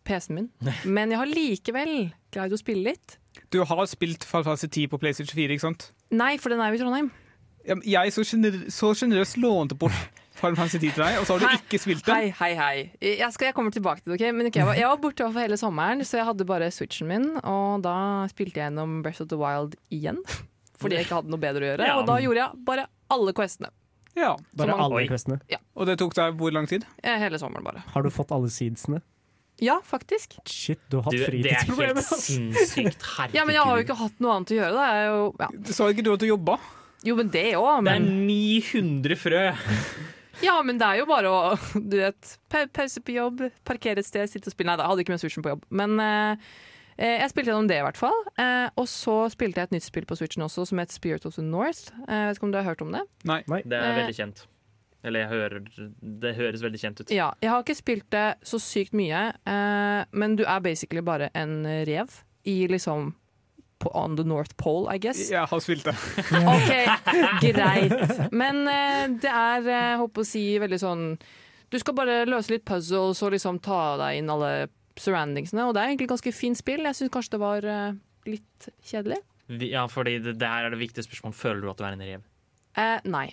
PC-en min. Men jeg har likevel greid å spille litt. Du har spilt Final Fantasy 10 på PlayStation 4, ikke sant? Nei, for den er jo i Trondheim. Jeg så sjenerøst lånte bort Final Fantasy 10 til deg, og så har du Hei. ikke spilt det. Hei, hei, hei. Jeg, skal, jeg kommer tilbake til det. ok? Men ok, jeg, var, jeg var borte for hele sommeren, så jeg hadde bare switchen min. Og da spilte jeg gjennom Breath of the Wild igjen. Fordi jeg ikke hadde noe bedre å gjøre. Ja. Og da gjorde jeg bare alle questene. Ja, Bare man- alle questene? questene. Og det tok deg hvor lang tid? Eh, Hele sommeren, bare. Har du fått alle seedsene? Ja, faktisk. Shit, du har hatt fritidsproblemer. det er helt sinnssykt. Herregud. Ja, Men jeg har jo ikke hatt noe annet å gjøre. Da. Jeg er jo, ja. Sa ikke du at du jobba? Jo, men det òg. Det er 900 frø! ja, men det er jo bare å Du vet, pause på jobb, parkere et sted, sitte og spille. Nei, da hadde jeg ikke med switchen på jobb. Men eh, eh, jeg spilte gjennom det, i hvert fall. Eh, og så spilte jeg et nytt spill på switchen også, som het Spirit of the North. Eh, vet ikke om du har hørt om det? Nei. Det er Eh. veldig kjent. Eller jeg hører Det høres veldig kjent ut. Ja, jeg har ikke spilt det så sykt mye, eh, men du er basically bare en rev i liksom på, On the North Pole, I guess. Jeg har spilt det. OK, greit. Men eh, det er, jeg håper å si, veldig sånn Du skal bare løse litt puzzles og liksom ta deg inn alle surroundingsene, og det er egentlig ganske fint spill. Jeg syns kanskje det var eh, litt kjedelig. Ja, fordi det, det her er det viktige spørsmålet. Føler du at du er en rev? Eh, nei.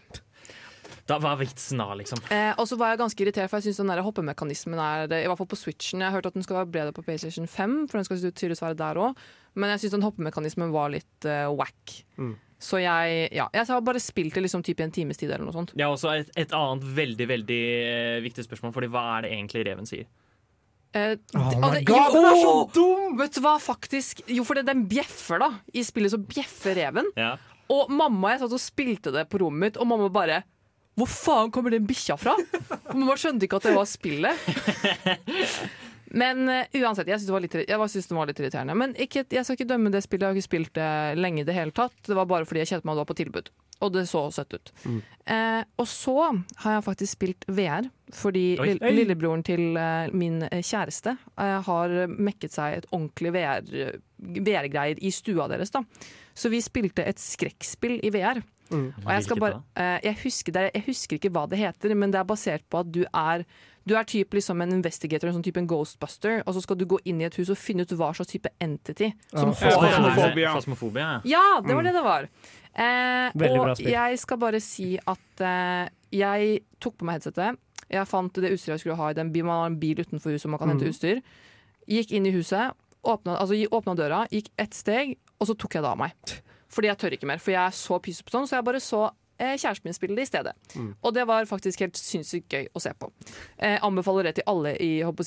Da, hva er vitsen da, liksom? Eh, og så var jeg ganske irritert, for jeg syns den der hoppemekanismen er I hvert fall på Switchen. Jeg har hørt at den skal være bedre på PlayStation 5, for den skal tydeligvis være der òg. Men jeg syns den hoppemekanismen var litt uh, wack. Mm. Så jeg Ja, jeg har bare spilt det liksom typ i en times tid eller noe sånt. Er også et, et annet veldig veldig uh, viktig spørsmål, Fordi hva er det egentlig reven sier? Eh, Oh my det- God, jo, den er så dum! Vet du hva, faktisk Jo, for det, den bjeffer, da. I spillet så bjeffer reven. Ja. Og mamma og jeg satt og spilte det på rommet mitt, og mamma bare Hvor faen kommer den bikkja fra? Man mamma skjønte ikke at det var spillet. Men uh, uansett, jeg syns det, det var litt irriterende. Men ikke, jeg skal ikke dømme det spillet, jeg har ikke spilt det lenge i det hele tatt. Det var bare fordi jeg kjente meg at det var på tilbud. Og det så søtt ut. Eh, og så har jeg faktisk spilt VR, fordi Oi. lill- lillebroren til uh, min kjæreste har mekket seg et ordentlig VR VR-greier i stua deres. da. Så vi spilte et skrekkspill i VR. Mm. Og jeg, skal bare, eh, jeg, husker det, jeg husker ikke hva det heter, men det er basert på at du er du er typ liksom en investigator, en sånn type en ghostbuster, og så skal du gå inn i et hus og finne ut hva slags type entity som Ja, Fasmofobia. Fasmofobia. ja. Ja, det var det det var. Eh, og jeg skal bare si at eh, jeg tok på meg headsetet. Jeg fant det utstyret jeg skulle ha i den bilen. Man har en bil utenfor huset, man kan hente Mm. utstyr. Gikk inn i huset, åpna, altså, åpna døra, gikk ett steg, og så tok jeg det av meg. Fordi jeg tør ikke mer, for jeg er så pyse på sånn, så jeg bare så eh, kjæresten min spille det i stedet. Mm. Og det var faktisk helt sinnssykt gøy å se på. Eh, anbefaler det til alle i håper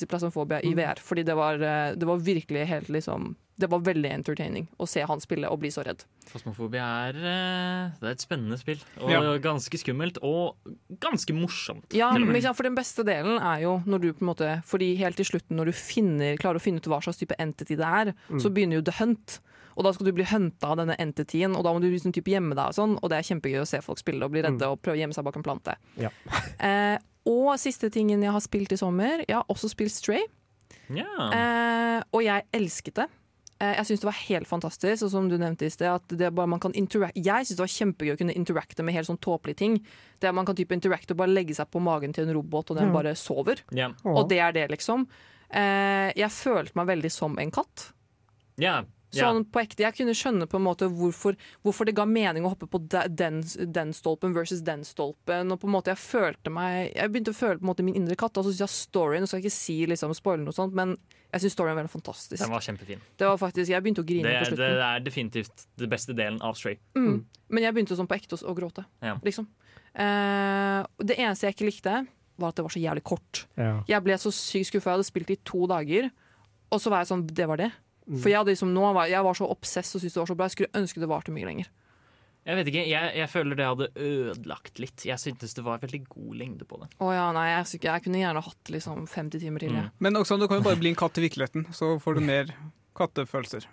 i Mm. i VR, fordi det var, eh, det var virkelig helt liksom Det var veldig entertaining å se han spille og bli så redd. Fasmofobi er, eh, det er et spennende spill. Og Ja. ganske skummelt. Og ganske morsomt. Ja, men for Den beste delen er jo når du på en måte Fordi helt til slutten, når du finner, klarer å finne ut hva slags type entity det er, så begynner jo the hunt. Og da skal du bli hunta av denne entityen, og da må du liksom type gjemme deg. Og sånn Og det er kjempegøy å se folk spille og bli redde og prøve å gjemme seg bak en plante. Ja. Eh, og siste tingen jeg har spilt i sommer, jeg har også spilt Stray. Ja. Eh, og jeg elsket det. Eh, jeg syns det var helt fantastisk, og som du nevnte i sted, at det bare man kan interact Jeg syns det var kjempegøy å kunne interacte med helt sånn tåpelige ting. Det at man kan type interacte og bare legge seg på magen til en robot, og den bare sover. ja. Og det er det, liksom. Eh, jeg følte meg veldig som en katt. ja. ja. Sånn på ekte, Jeg kunne skjønne på en måte hvorfor, hvorfor det ga mening å hoppe på den, den stolpen versus den stolpen. Og på en måte Jeg følte meg Jeg begynte å føle på en måte min indre katt. Og så syns jeg storyen, Nå skal jeg ikke si liksom spoile noe sånt, men jeg syns storyen var veldig fantastisk. Den var kjempefin. Det var faktisk, Jeg begynte å grine Det, på det slutten. er definitivt den beste delen av Stray. Mm. Men jeg begynte sånn på ekte å, å gråte. Ja. Liksom. Eh, det eneste jeg ikke likte, var at det var så jævlig kort. Ja. Jeg ble så sykt skuffa. Jeg hadde spilt i to dager, og så var jeg sånn Det var det. Mm. For jeg, hadde liksom, nå var, jeg var så obsess og syntes det var så bra. Jeg skulle ønske det varte mye lenger. Jeg vet ikke, jeg, jeg føler det hadde ødelagt litt. Jeg syntes det var veldig god lengde på det. Å ja, nei, jeg, ikke- jeg kunne gjerne hatt liksom 50 timer til. Mm. Men også, du kan jo bare bli en katt i virkeligheten, så får du mer kattefølelser.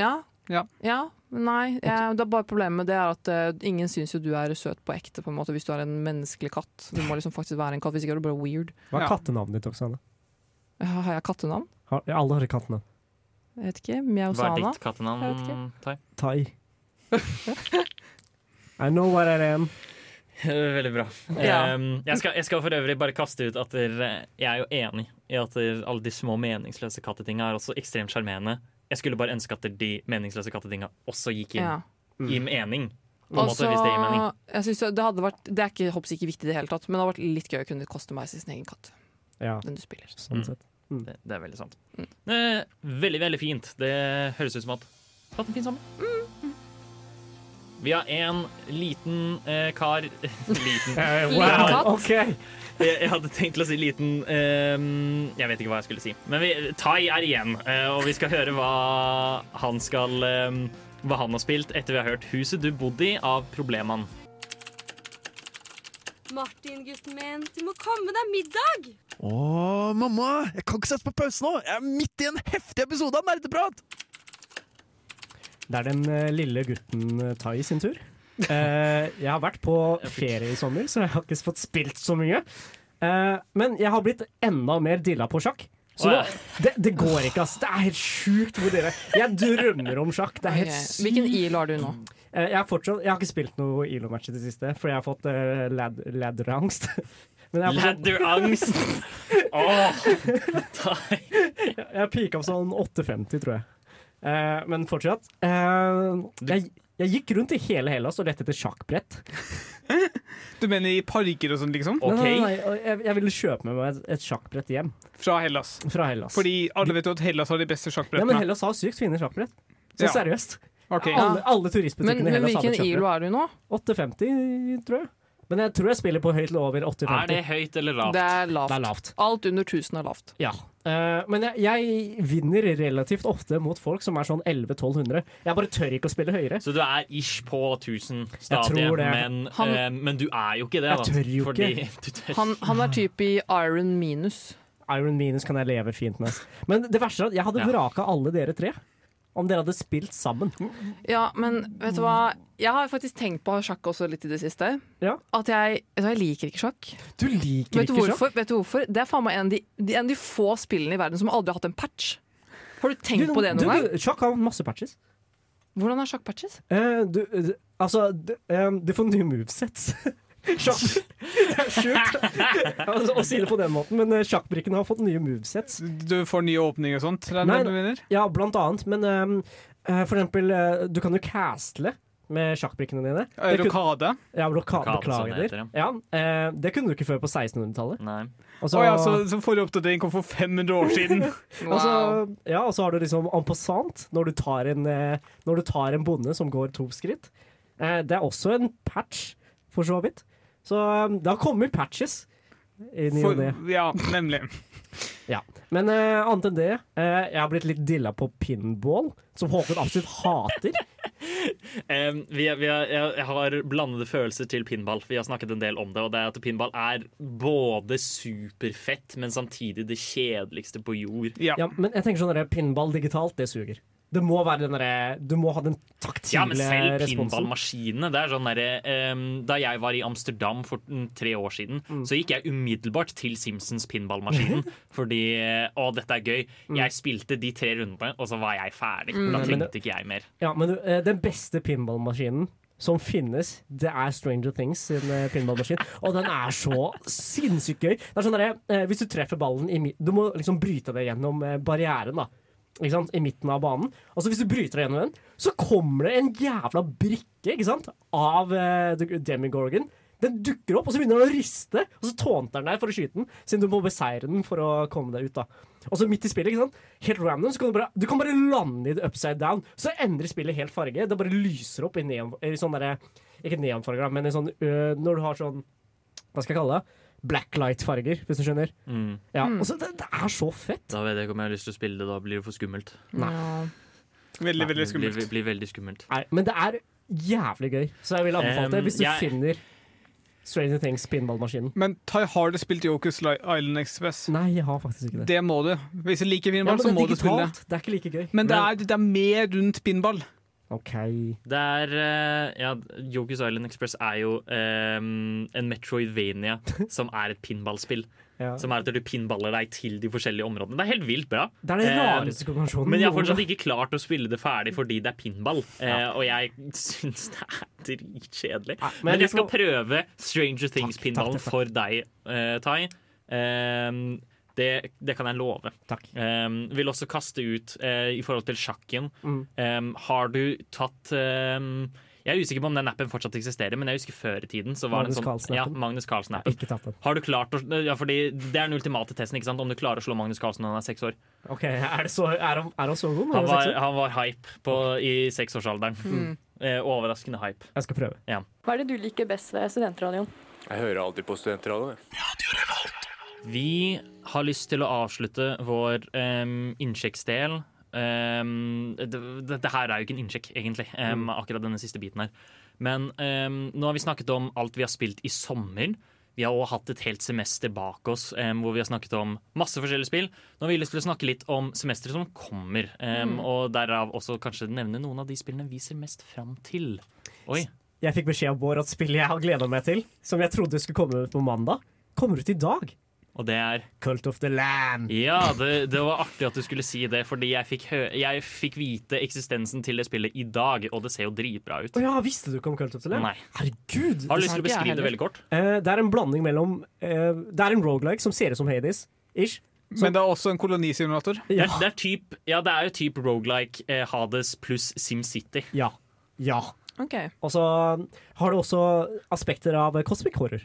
Ja. Ja. ja nei. Jeg, det er bare Problemet med det er at uh, ingen syns jo du er søt på ekte på en måte hvis du er en menneskelig katt. Du må liksom faktisk være en katt, hvis ikke er du bare weird. Hva er kattenavnet ditt, Oksane? Har jeg kattenavn? Har, ja, alle har kattenavn. Jeg vet ikke. Hva er ditt kattenavn. Tai? Tai. I know what I am. Veldig bra. Ja. Um, jeg, skal, jeg skal for øvrig bare kaste ut at der, jeg er jo enig i at der, alle de små meningsløse kattetinga er også ekstremt sjarmerende. Jeg skulle bare ønske at de meningsløse kattetinga også gikk inn Ja. i mening. På en måte, hvis det gir mening. jeg synes det, hadde vært, det er ikke, ikke viktig i det hele tatt, men det hadde vært litt gøy å kunne koste meg sin egen katt. Ja, Den du spiller. sånn Mm. sett. Det, det er veldig sant. Mm. Veldig, veldig fint. Det høres ut som at hatt en fin sommer. Mm. Vi har en liten eh, kar Liten. Eh, wow. katt. OK! Jeg, jeg hadde tenkt å si liten eh, Jeg vet ikke hva jeg skulle si. Men vi, Tai er igjen, eh, og vi skal høre hva han skal ehm, Hva han har spilt etter vi har hørt 'Huset du bodde i' av Probleman. Martin, gutten min, du må komme deg middag! Å, mamma! Jeg kan ikke sette på pause nå! Jeg er midt i en heftig episode av Nerdeprat! Det er den eh, lille gutten eh, Tai sin tur. Eh, jeg har vært på ferie i sommer, så jeg har ikke fått spilt så mye. Eh, men jeg har blitt enda mer dilla på sjakk. Så Å, nå, det, det går ikke, ass. Det er helt sjukt hvor dere Jeg drømmer om sjakk. Det er helt sykt. Hvilken IL har du nå? Eh, jeg, har fortsatt, jeg har ikke spilt noe ILO-match i det siste, fordi jeg har fått uh, lad, ladderangst. Men jeg har fortsatt- på Åh, Jeg pika opp sånn 8,50, tror jeg. Eh, men fortsatt. eh, jeg, jeg gikk rundt i hele Hellas og lette etter sjakkbrett. Du mener i parker og sånn, liksom? OK. Nei, nei, nei, jeg, jeg ville kjøpe med meg et, et sjakkbrett hjem Fra Hellas. fra Hellas. Fordi alle vet jo at Hellas har de beste ja, men sjakkbrettene. Hellas har sykt fine sjakkbrett. Så Ja. seriøst. Ok. Alle, alle Men, turistbutikkene i men Hellas har hvilken ILO sjakkbrett. er du nå? 8,50, tror jeg. Men jeg tror jeg spiller på høyt over 80-50. Er det høyt eller lavt? Det er lavt. Det er lavt. Alt under 1000 er lavt. Ja. Uh, men jeg, jeg vinner relativt ofte mot folk som er sånn 1100-1200. Jeg bare tør ikke å spille høyere. Så du er ish på 1000 Jeg tror det. men, Han- uh, men du er jo ikke det. Jeg da. tør jo Fordi ikke. du tør. Han, han er type i iron minus. Iron Minus kan jeg leve fint med. Men det verste er at jeg hadde Ja. vraka alle dere tre. Om dere hadde spilt sammen. Ja, men vet du hva? Jeg har faktisk tenkt på sjakk også litt i det siste. Ja. At jeg, du, jeg liker ikke sjakk. Du liker Vet du, ikke sjakk? vet du hvorfor? Det er faen meg en av de, en av de få spillene i verden som aldri har hatt en patch. Har du tenkt Du, på det du, noen gang? Sjakk har masse patches. Hvordan er sjakk-patches? Uh, du, eh, altså, du, eh, du får nye movesets. Sjakk Det er sjukt altså, å si det på den måten, men eh, sjakkbrikkene har fått nye movesets. Du får nye åpninger og sånt? Nei, du mener? Ja, blant annet. Men um, uh, for eksempel, uh, du kan jo castle med sjakkbrikkene dine. Rokade? Ja, beklager. heter, Ja, eh, det kunne du ikke før på 1600-tallet. Nei. Og Å så- ja, så, så forrige oppdatering kom for 500 år siden. Og så, ja, og så har du liksom en passant når du tar en, når du tar en bonde som går to skritt. Eh, det er også en patch, for så vidt. Så da kommer patches For, ja, nemlig. Men uh, annet enn det, uh, jeg har blitt litt dilla på pinball, som Håkon absolutt hater. um, vi, vi har, jeg, jeg har blandede følelser til pinball. Vi har snakket en del om det. Og det er at pinball er både superfett, men samtidig det kjedeligste på jord. Ja. Ja, men jeg tenker sånn at pinball digitalt, det suger. Det må være den derre Du må ha den taktile responsen. Ja, men selv pinballmaskinene. Det er sånn derre, um, Da jeg var i Amsterdam for mm, tre år siden, Mm. så gikk jeg umiddelbart til Simpsons pinballmaskinen. fordi Å, dette er gøy. Jeg spilte de tre rundene, og så var jeg ferdig. Da Mm. Det- tenkte ikke jeg mer. Ja, men uh, den beste pinballmaskinen som finnes, det er Stranger Things sin eh, pinballmaskin. Og den er så sinnssykt gøy. Det er sånn der, eh, Hvis du treffer ballen i Du må liksom bryte deg gjennom barrieren, da. Ikke sant? I midten av banen. Og så hvis du bryter deg gjennom den, så kommer det en jævla brikke ikke sant? av uh, Demigorgon. Den dukker opp, og så begynner den å riste, og så tånter den deg for å skyte den. Siden du må beseire den for å komme deg ut. da Og så midt i spillet, ikke sant? helt random, så kan du bare, du kan bare lande i det upside down. Så endrer spillet helt farge. Det bare lyser opp i neon... I sånn derre Ikke neonfarger, men i sånn ø, Når du har sånn Hva skal jeg kalle det? Blacklight-farger, hvis du skjønner. Mm. Ja, og så det, det er så fett. Da vet jeg ikke om jeg har lyst til å spille det. Da blir det for skummelt. Nei. Veldig, veldig skummelt. blir, blir veldig skummelt. Nei, men det er jævlig gøy, så jeg vil anbefale det Um, hvis du jeg- finner Stranger Things pinballmaskinen. Men Ty, har du spilt Yokus Island Express? Nei, jeg har faktisk ikke det. Det må du. Hvis du liker pinball, ja, så må du spille det. Det er ikke like gøy. Men det er, det er mer rundt pinball. OK. Det er eh, Ja, Yokus Island Express er jo um, en Metroidvania som er et pinballspill. Ja. Som er at du pinballer deg til de forskjellige områdene. Det er helt vilt bra. Det er den Eh, rareste kombinasjonen. Men jeg har fortsatt ikke klart å spille det ferdig fordi det er pinball. Eh, og jeg syns det er dritkjedelig. Ja, Men jeg skal prøve Stranger Things-pinballen for deg, uh, Tai. Em, det, det kan jeg love. Takk. Um, vil også kaste ut uh, i forhold til sjakken. Mm. Um, har du tatt um, Jeg er usikker på om den appen fortsatt eksisterer, men jeg husker før i tiden så var Magnus sånn, ja? Magnus Carlsen-appen. Ikke tatt den. Har du klart å ja, fordi Det er den ultimate testen, ikke sant? om du klarer å slå Magnus Carlsen når han er seks år. Ok, Er, det så, er, han, er han så god? Han var, han var hype på, i seksårsalderen. Mm. Eh, overraskende hype. Jeg skal prøve. Hva er det du liker best ved studentradioen? Jeg hører alltid på studentradioen. Vi har lyst til å avslutte vår um, innsjekksdel. Um, det, det, det her er jo ikke en innsjekk, egentlig, um, akkurat denne siste biten her. Men nå har vi snakket om alt vi har spilt i sommer. Vi har også hatt et helt semester bak oss hvor vi har snakket om masse forskjellige spill. Nå har vi lyst til å snakke litt om semesteret som kommer, um, og derav også kanskje nevne noen av de spillene vi ser mest fram til. Oi. Jeg fikk beskjed av Bård at spillet jeg har gleda meg til, som jeg trodde skulle komme ut på mandag, kommer ut i dag. Og det er Cult of the Land. Ja, det, det var artig at du skulle si det, fordi jeg fikk, hø jeg fikk vite eksistensen til det spillet i dag, og det ser jo dritbra ut. Oh, ja, visste du ikke om Cult of the Land? Nei. Herregud! Har du lyst til å beskrive det veldig kort? Uh, det er en blanding mellom uh, Det er en rogelike som ser ut som Hades. Ish. Men det er også en kolonisimulator. Er, det, er typ, ja, det er jo typ rogelike eh, Hades pluss SimCity. Ja. Ja. Okay. Og så har det også aspekter av cosmic horror.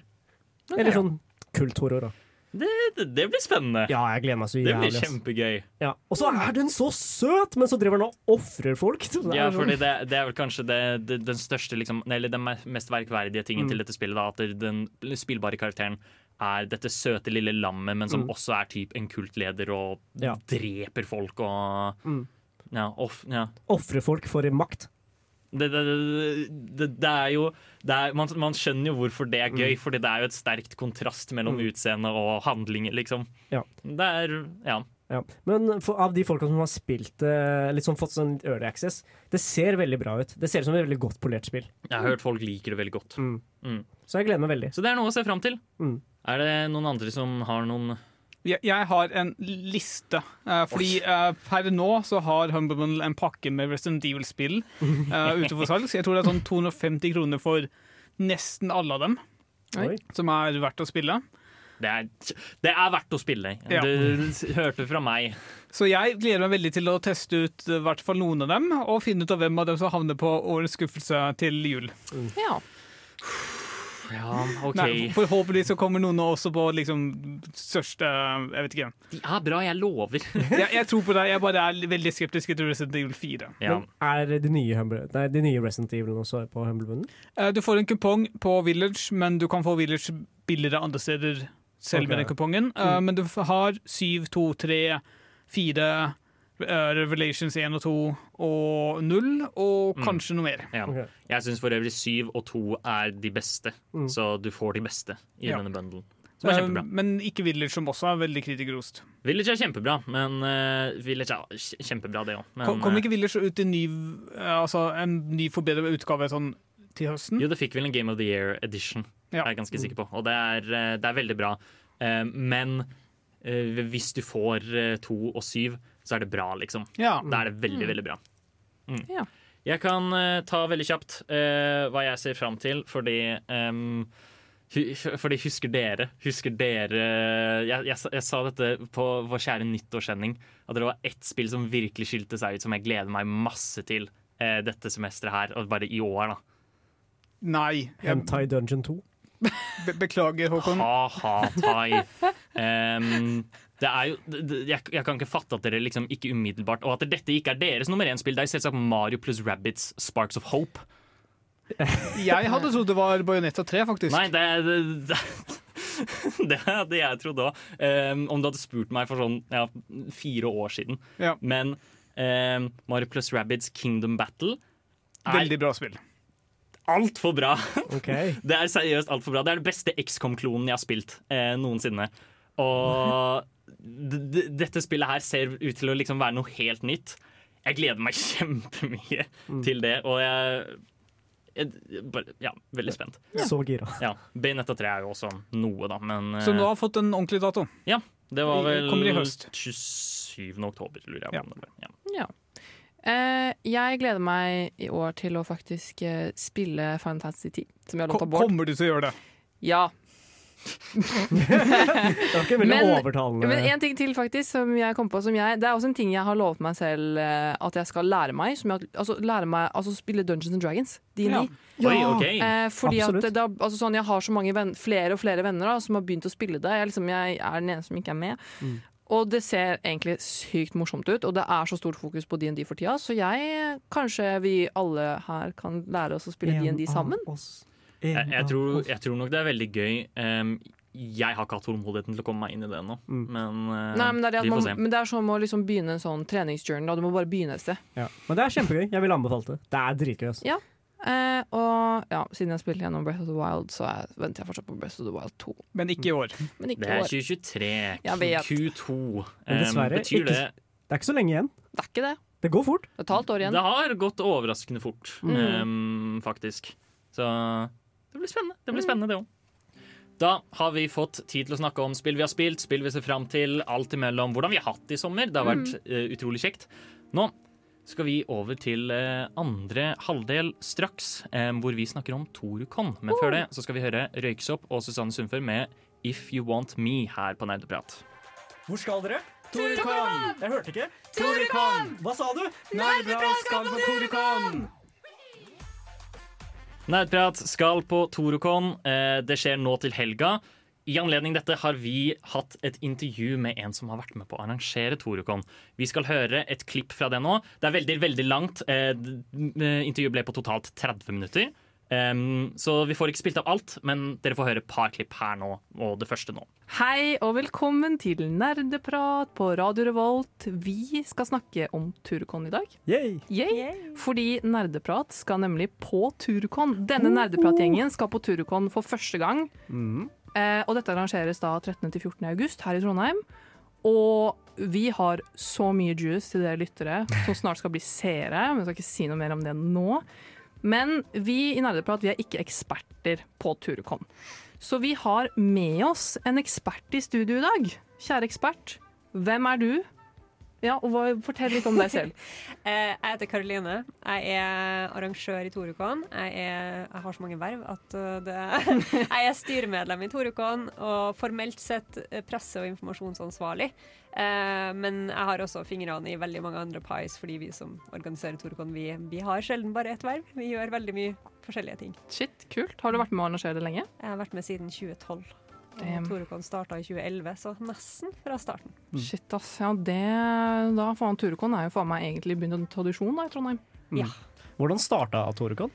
Eller sånn kulthorror. da. Det, det, det blir spennende. Ja, jeg gleder meg så det blir kjempegøy. Ja. Og så er den så søt, men så driver den og ofrer folk. Ja, sånn- fordi det, det er vel kanskje den største liksom, Eller den mest verkverdige tingen Mm. til dette spillet. Da, at den spillbare karakteren er dette søte lille lammet, men som Mm. også er typ en kultleder og Ja. dreper folk og Mm. Ja, off, ja. Ofre folk for makt. Det, det, det, er jo er, man, man skjønner jo hvorfor det er gøy, Mm. fordi det er jo et sterkt kontrast mellom utseende og handling, liksom. Ja. Det er Ja. Ja. Men for, av de folka som har spilt eh, litt sånn, fått sånn early access, det ser veldig bra ut. Det ser ut som et veldig godt polert spill. Jeg har hørt folk liker det veldig godt. Mm. Mm. Så jeg gleder meg veldig. Så det er noe å se fram til. Mm. Er det noen andre som har noen Jeg, har en liste. eh, fordi eh, per nå så har Humble en pakke med Resident Evil-spill uh, ute for salg. Så jeg tror det er sånn 250 kroner for nesten alle av dem. Oi. Som er verdt å spille. Det er, det er verdt å spille. Ja. Du hørte fra meg. Så jeg gleder meg veldig til å teste ut eh, hvert fall noen av dem, og finne ut av hvem av dem som havner på årets skuffelse til jul. Ja. Ja, OK. Nei, forhåpentligvis så kommer noen også på liksom største Jeg vet ikke. De er bra, jeg lover. Jeg, jeg tror på deg, jeg bare er veldig skeptisk til Resident Evil 4. Ja. Men er de nye, Humble, nei, de nye Resident Evil også på Humblebunnen? Eh, Du får en kupong på Village, men du kan få Village billigere andre steder selv med den kupongen. Mm. men du har 7, 2, 3, 4, eh, Revelations 1 og 2 og 0, og Mm. kanskje noe mer. Ja. Okay. Jeg syns for øvrig 7 og 2 er de beste, Mm. så du får de beste i Ja. denne bundlen. Som er Eh, kjempebra. men ikke Village, som også er veldig kritikerrost. Village er kjempebra, men uh, Village er kjempebra, det òg. Kom, kom ikke Village ut i ny, eh, altså en ny forbedret utgave sånn til høsten? Jo, det fikk vel en Game of the Year edition, Ja. er jeg ganske sikker på. Og det er, eh, det er veldig bra. Uh, Men uh, hvis du får eh, to og syv, så er det bra, liksom. Ja. Da er det veldig, veldig bra. Mm. Ja. Jeg kan uh, ta veldig kjapt uh, hva jeg ser fram til, fordi um, fordi husker dere Husker dere Jeg, jeg, jeg sa dette på vår kjære nyttårssending, at det var ett spill som virkelig skilte seg ut, som jeg gleder meg masse til eh, dette semesteret her, og bare i år, da. Nei. Jeg Hentai Dungeon 2. be beklager, Håkon. Ha-ha, tai. Jo, det, jeg, jeg kan ikke fatte at dere liksom ikke umiddelbart Og at dette ikke er deres nummer én-spill. Det er selvsagt Mario pluss Rabbids Sparks of Hope. Jeg hadde trodd det var Bajonetta 3, faktisk. Nei, det, det, det, det hadde jeg trodd òg. om du hadde spurt meg for sånn ja, fire år siden. Ja. Men um, Mario pluss Rabbids Kingdom Battle er Veldig bra spill. altfor bra. Okay. Det er seriøst altfor bra. Det er den beste XCOM-klonen jeg har spilt eh, noensinne. Og dette spillet her ser ut til å liksom være noe helt nytt. Jeg gleder meg kjempemye til det, og jeg, jeg bare, Ja, veldig spent. Så gira. Ja, Bayonetta 3 er jo også noe, da, men eh, Så du har fått en ordentlig dato. Ja, det var vel Kommer i høst. 27. oktober, lurer jeg på. Ja. om det var. Ja. Ja. Eh, jeg gleder meg i år til å faktisk uh, spille Final Fantasy 10, som jeg har lånt av Bård. kommer du til å gjøre det? Ja. Det var ikke veldig Men- overtalende. Men en ting til faktisk som jeg kom på som jeg, Det er også en ting jeg har lovet meg selv eh, at jeg skal lære meg. Som jeg, altså, lære meg altså, spille Dungeons and Dragons. D&D. Ja. Oi, okay. Eh, fordi at Absolutt. har- altså sånn, Jeg har så mange venn, flere og flere venner da, som har begynt å spille det. Jeg, liksom, jeg er den eneste som ikke er med. Mm. Og det ser egentlig sykt morsomt ut, og det er så stort fokus på DND for tida. Så jeg, kanskje vi alle her kan lære oss å spille DND sammen. oss. Jeg, jeg, tror, jeg tror nok det er veldig gøy. Um, jeg har ikke hatt tålmodigheten til å komme meg inn i det ennå, Mm. men uh, Nei, men det, er man, men det er som å liksom begynne en sånn treningsjourney. Du må bare begynne et sted. Ja. Men det er kjempegøy. Jeg ville anbefalt det. Det er dritgøy. altså. Ja. Eh, og ja, siden jeg spilte gjennom Breath of the Wild, så jeg, venter jeg fortsatt på Breath of the Wild 2. Men ikke i år. Men ikke Det er 2023. Q2. Um, dessverre betyr ikke- det Det er ikke så lenge igjen. Det er ikke det. Det går fort. Det er et halvt år igjen. Det har gått overraskende fort, Mm. um, faktisk. Så det blir spennende, det blir spennende, det òg. Da har vi fått tid til å snakke om spill vi har spilt, spill vi ser fram til, alt imellom hvordan vi har hatt det i sommer. Det har vært uh, utrolig kjekt. Nå skal vi over til uh, andre halvdel straks, um, hvor vi snakker om Torukon. Men før det så skal vi høre Røyksopp og Susanne Sundfør med If You Want Me her på Nerdeprat. Hvor skal dere? Torukon! Jeg hørte ikke. Torukon! Hva sa du? Nerdeprat skal på Torukan! Nerdprat skal på Torocon. Eh, Det skjer nå til helga. I anledning dette har vi hatt et intervju med en som har vært med på å arrangere Torukon. Vi skal høre et klipp fra det nå. Det er veldig veldig langt. Eh, eh, Intervjuet ble på totalt 30 minutter. Em, så vi får ikke spilt av alt, men dere får høre et par klipp her nå, og det første nå. Hei og velkommen til Nerdeprat på Radio Revolt. Vi skal snakke om Turcon i dag. Yay. Yay. Fordi Nerdeprat skal nemlig på Turcon. Denne Nerdeprat-gjengen skal på Turcon for første gang. Mm. Uh, og dette arrangeres da 13.-14. august her i Trondheim. Og vi har så mye juice til dere lyttere som snart skal bli seere. Men jeg skal ikke si noe mer om det nå. Men vi i Nerdeprat vi er ikke eksperter på Turkon. Så vi har med oss en ekspert i studio i dag. Kjære ekspert, hvem er du? Ja, og hva, Fortell litt om deg selv. Eh, Jeg heter Karoline. Jeg er arrangør i Torukon. Jeg, er, jeg har så mange verv at uh, det, jeg er styremedlem i Torukon og formelt sett eh, presse- og informasjonsansvarlig. Eh, Men jeg har også fingrene i veldig mange andre pies, fordi vi som organiserer Torukon, vi, vi har sjelden bare ett verv. Vi gjør veldig mye forskjellige ting. Shit, kult. Har du vært med å arrangere det lenge? Jeg har vært med siden 2012. Og Torukan starta i 2011, så nesten fra starten. Shit, ass. Ja, det Da faen, Torekon er jo faen meg egentlig begynt en tradisjon da i Trondheim. Ja. Hvordan starta Torekon?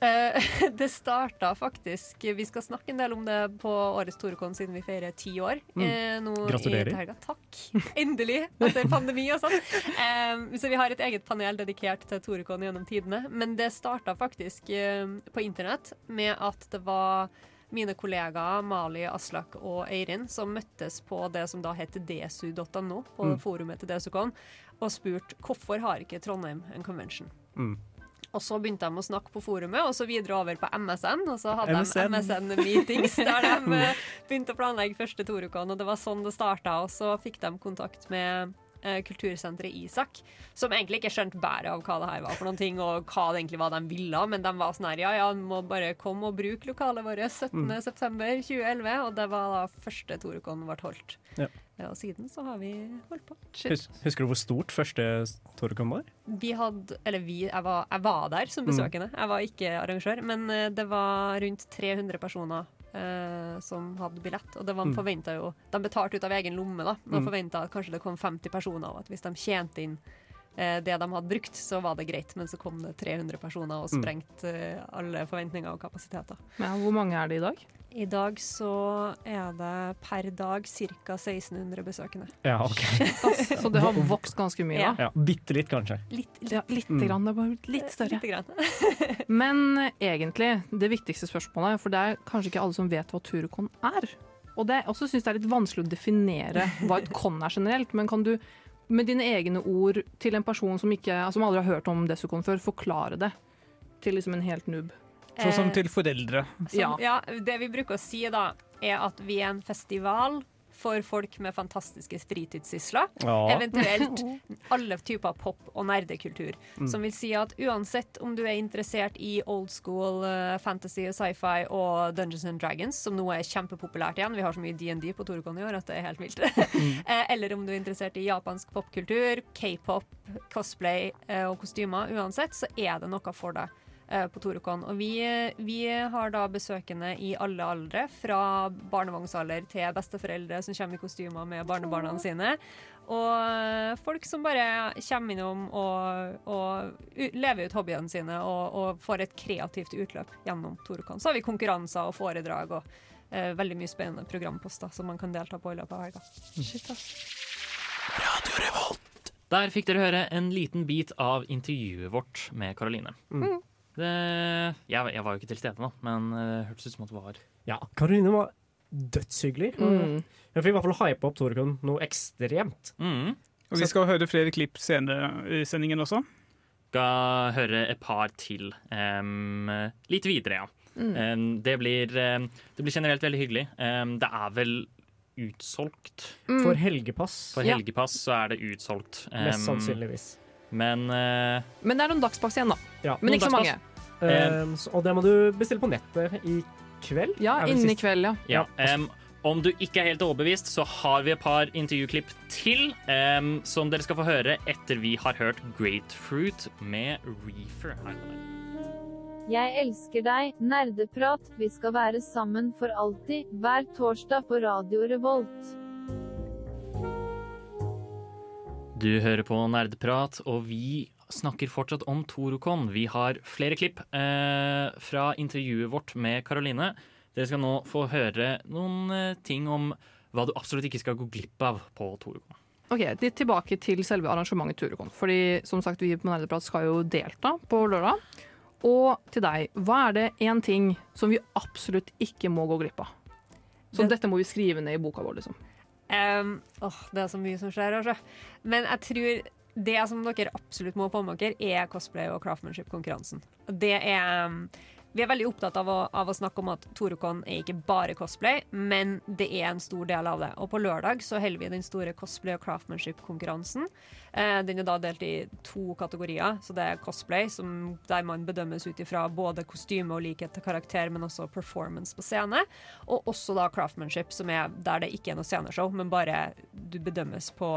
Eh, det starta faktisk Vi skal snakke en del om det på årets Torekon siden vi feirer ti år. Mm. eh, Gratulerer. i helga. Takk. Endelig, etter pandemi og sånn. Eh, så vi har et eget panel dedikert til Torekon gjennom tidene. Men det starta faktisk eh, på internett med at det var mine kollegaer Mali, Aslak og Eirin som møttes på det som da heter desu.no, på Mm. forumet til DesuCon, og spurt hvorfor har ikke Trondheim en convention. Mm. Og så begynte de å snakke på forumet, og så videre over på MSN. Og så hadde MSN. de MSN-meetings der de begynte å planlegge første Torukon, og det var sånn det starta. Og så fikk de kontakt med eh, kultursenteret Isak, som egentlig ikke skjønte bæret av hva det her var for noen ting, og hva det egentlig var de ville, men de var sånn her, ja ja, må bare komme og bruke lokalet vårt 17.9.2011, og det var da første Torukon ble holdt. Ja. Ja, og siden så har vi holdt på. Shit. husker du hvor stort første Torukon var? Vi hadde, eller vi, jeg var, jeg var der som besøkende, jeg var ikke arrangør, men eh, det var rundt 300 personer eh, som hadde billett, og det var Mm. jo, de betalte ut av egen lomme da, Man Mm. forventet at kanskje det kom 50 personer, og at hvis de tjente inn det de hadde brukt, så var det greit, men så kom det 300 personer og Mm. sprengte eh, alle forventninger og kapasiteter. Ja, hvor mange er det i dag? I dag så er det per dag ca. 1600 besøkende. Ja, ok. Så det har vokst ganske mye, da? Ja, Bitte litt, kanskje. Litt, Ja, lite Mm. grann. Det er bare litt større. Litt grann. Men eh, egentlig, det viktigste spørsmålet, for det er kanskje ikke alle som vet hva Turukon er. Og det, jeg også syns det er litt vanskelig å definere hva et kon er generelt. Men kan du med dine egne ord til en person som, ikke, altså, som aldri har hørt om Desukon før, forklare det til liksom en helt noob? Sånn som Eh, til foreldre. Som, ja. Det vi bruker å si da, er at vi er en festival for folk med fantastiske fritidssysler. Ja. Eventuelt alle typer pop- og nerdekultur. Mm. Som vil si at uansett om du er interessert i old school uh, fantasy og sci-fi og Dungeons and Dragons, som nå er kjempepopulært igjen, vi har så mye DND på Torukon i år at det er helt vilt. Eh, Eller om du er interessert i japansk popkultur, k-pop, cosplay uh, og kostymer. Uansett så er det noe for deg på Torukon. Og vi, vi har da besøkende i alle aldre, fra barnevognsalder til besteforeldre som kommer i kostymer med barnebarna sine. Og eh, folk som bare kommer innom og, og lever ut hobbyene sine og, og får et kreativt utløp gjennom Torukon. Så har vi konkurranser og foredrag og eh, veldig mye spennende programposter som man kan delta på i løpet av helga. Shit, ass. Der fikk dere høre en liten bit av intervjuet vårt med Karoline. Mm. Det, jeg, jeg var jo ikke til stede, da, men eh, det hørtes ut som at det var Ja, Karoline var dødshyggelig. Mm. Hun fikk i hvert fall hype opp Torcon noe ekstremt. mm. Og vi skal høre flere klipp senere i sendingen også. Skal høre et par til um, litt videre, ja. Mm. Um, det, blir, um, det blir generelt veldig hyggelig. Det er vel utsolgt. Mm. For helgepass. For Ja. helgepass så er det utsolgt. Mest sannsynligvis. Men eh, Men det er noen dagspass igjen, da. Ja. Men Noen ikke så mange. dagspass. Um, så- og det må du bestille på nettet i kveld. Ja, er vel innen i kveld, ja. ja. em, om du ikke er helt overbevist, så har vi et par intervjuklipp til em, som dere skal få høre etter vi har hørt Grapefruit med Reefer. Her kommer. Jeg elsker deg, nerdeprat, vi skal være sammen for alltid, hver torsdag på Radio Revolt. Du hører på Nerdprat, og vi snakker fortsatt om Torokon. Vi har flere klipp eh, fra intervjuet vårt med Karoline. Dere skal nå få høre noen eh, ting om hva du absolutt ikke skal gå glipp av på Torokon. Ok, litt Tilbake til selve arrangementet Turukon. Fordi som sagt, vi på Nerdeprat skal jo delta på lørdag. Og til deg, hva er det én ting som vi absolutt ikke må gå glipp av? Så Det- dette må vi skrive ned i boka vår, liksom. Um, åh, det er så mye som skjer, altså. Men jeg tror det som dere absolutt må få med dere, er cosplay- og craftmanship-konkurransen. Det er Vi er veldig opptatt av å, av å snakke om at Torukon er ikke bare cosplay, men det er en stor del av det. Og på lørdag så holder vi den store cosplay- og craftmanship-konkurransen. Eh, den er da delt i to kategorier. Så det er cosplay, som, der man bedømmes ut ifra både kostyme og likhet til karakter, men også performance på scene. Og også da craftmanship, som er der det ikke er noe sceneshow, men bare du bedømmes på,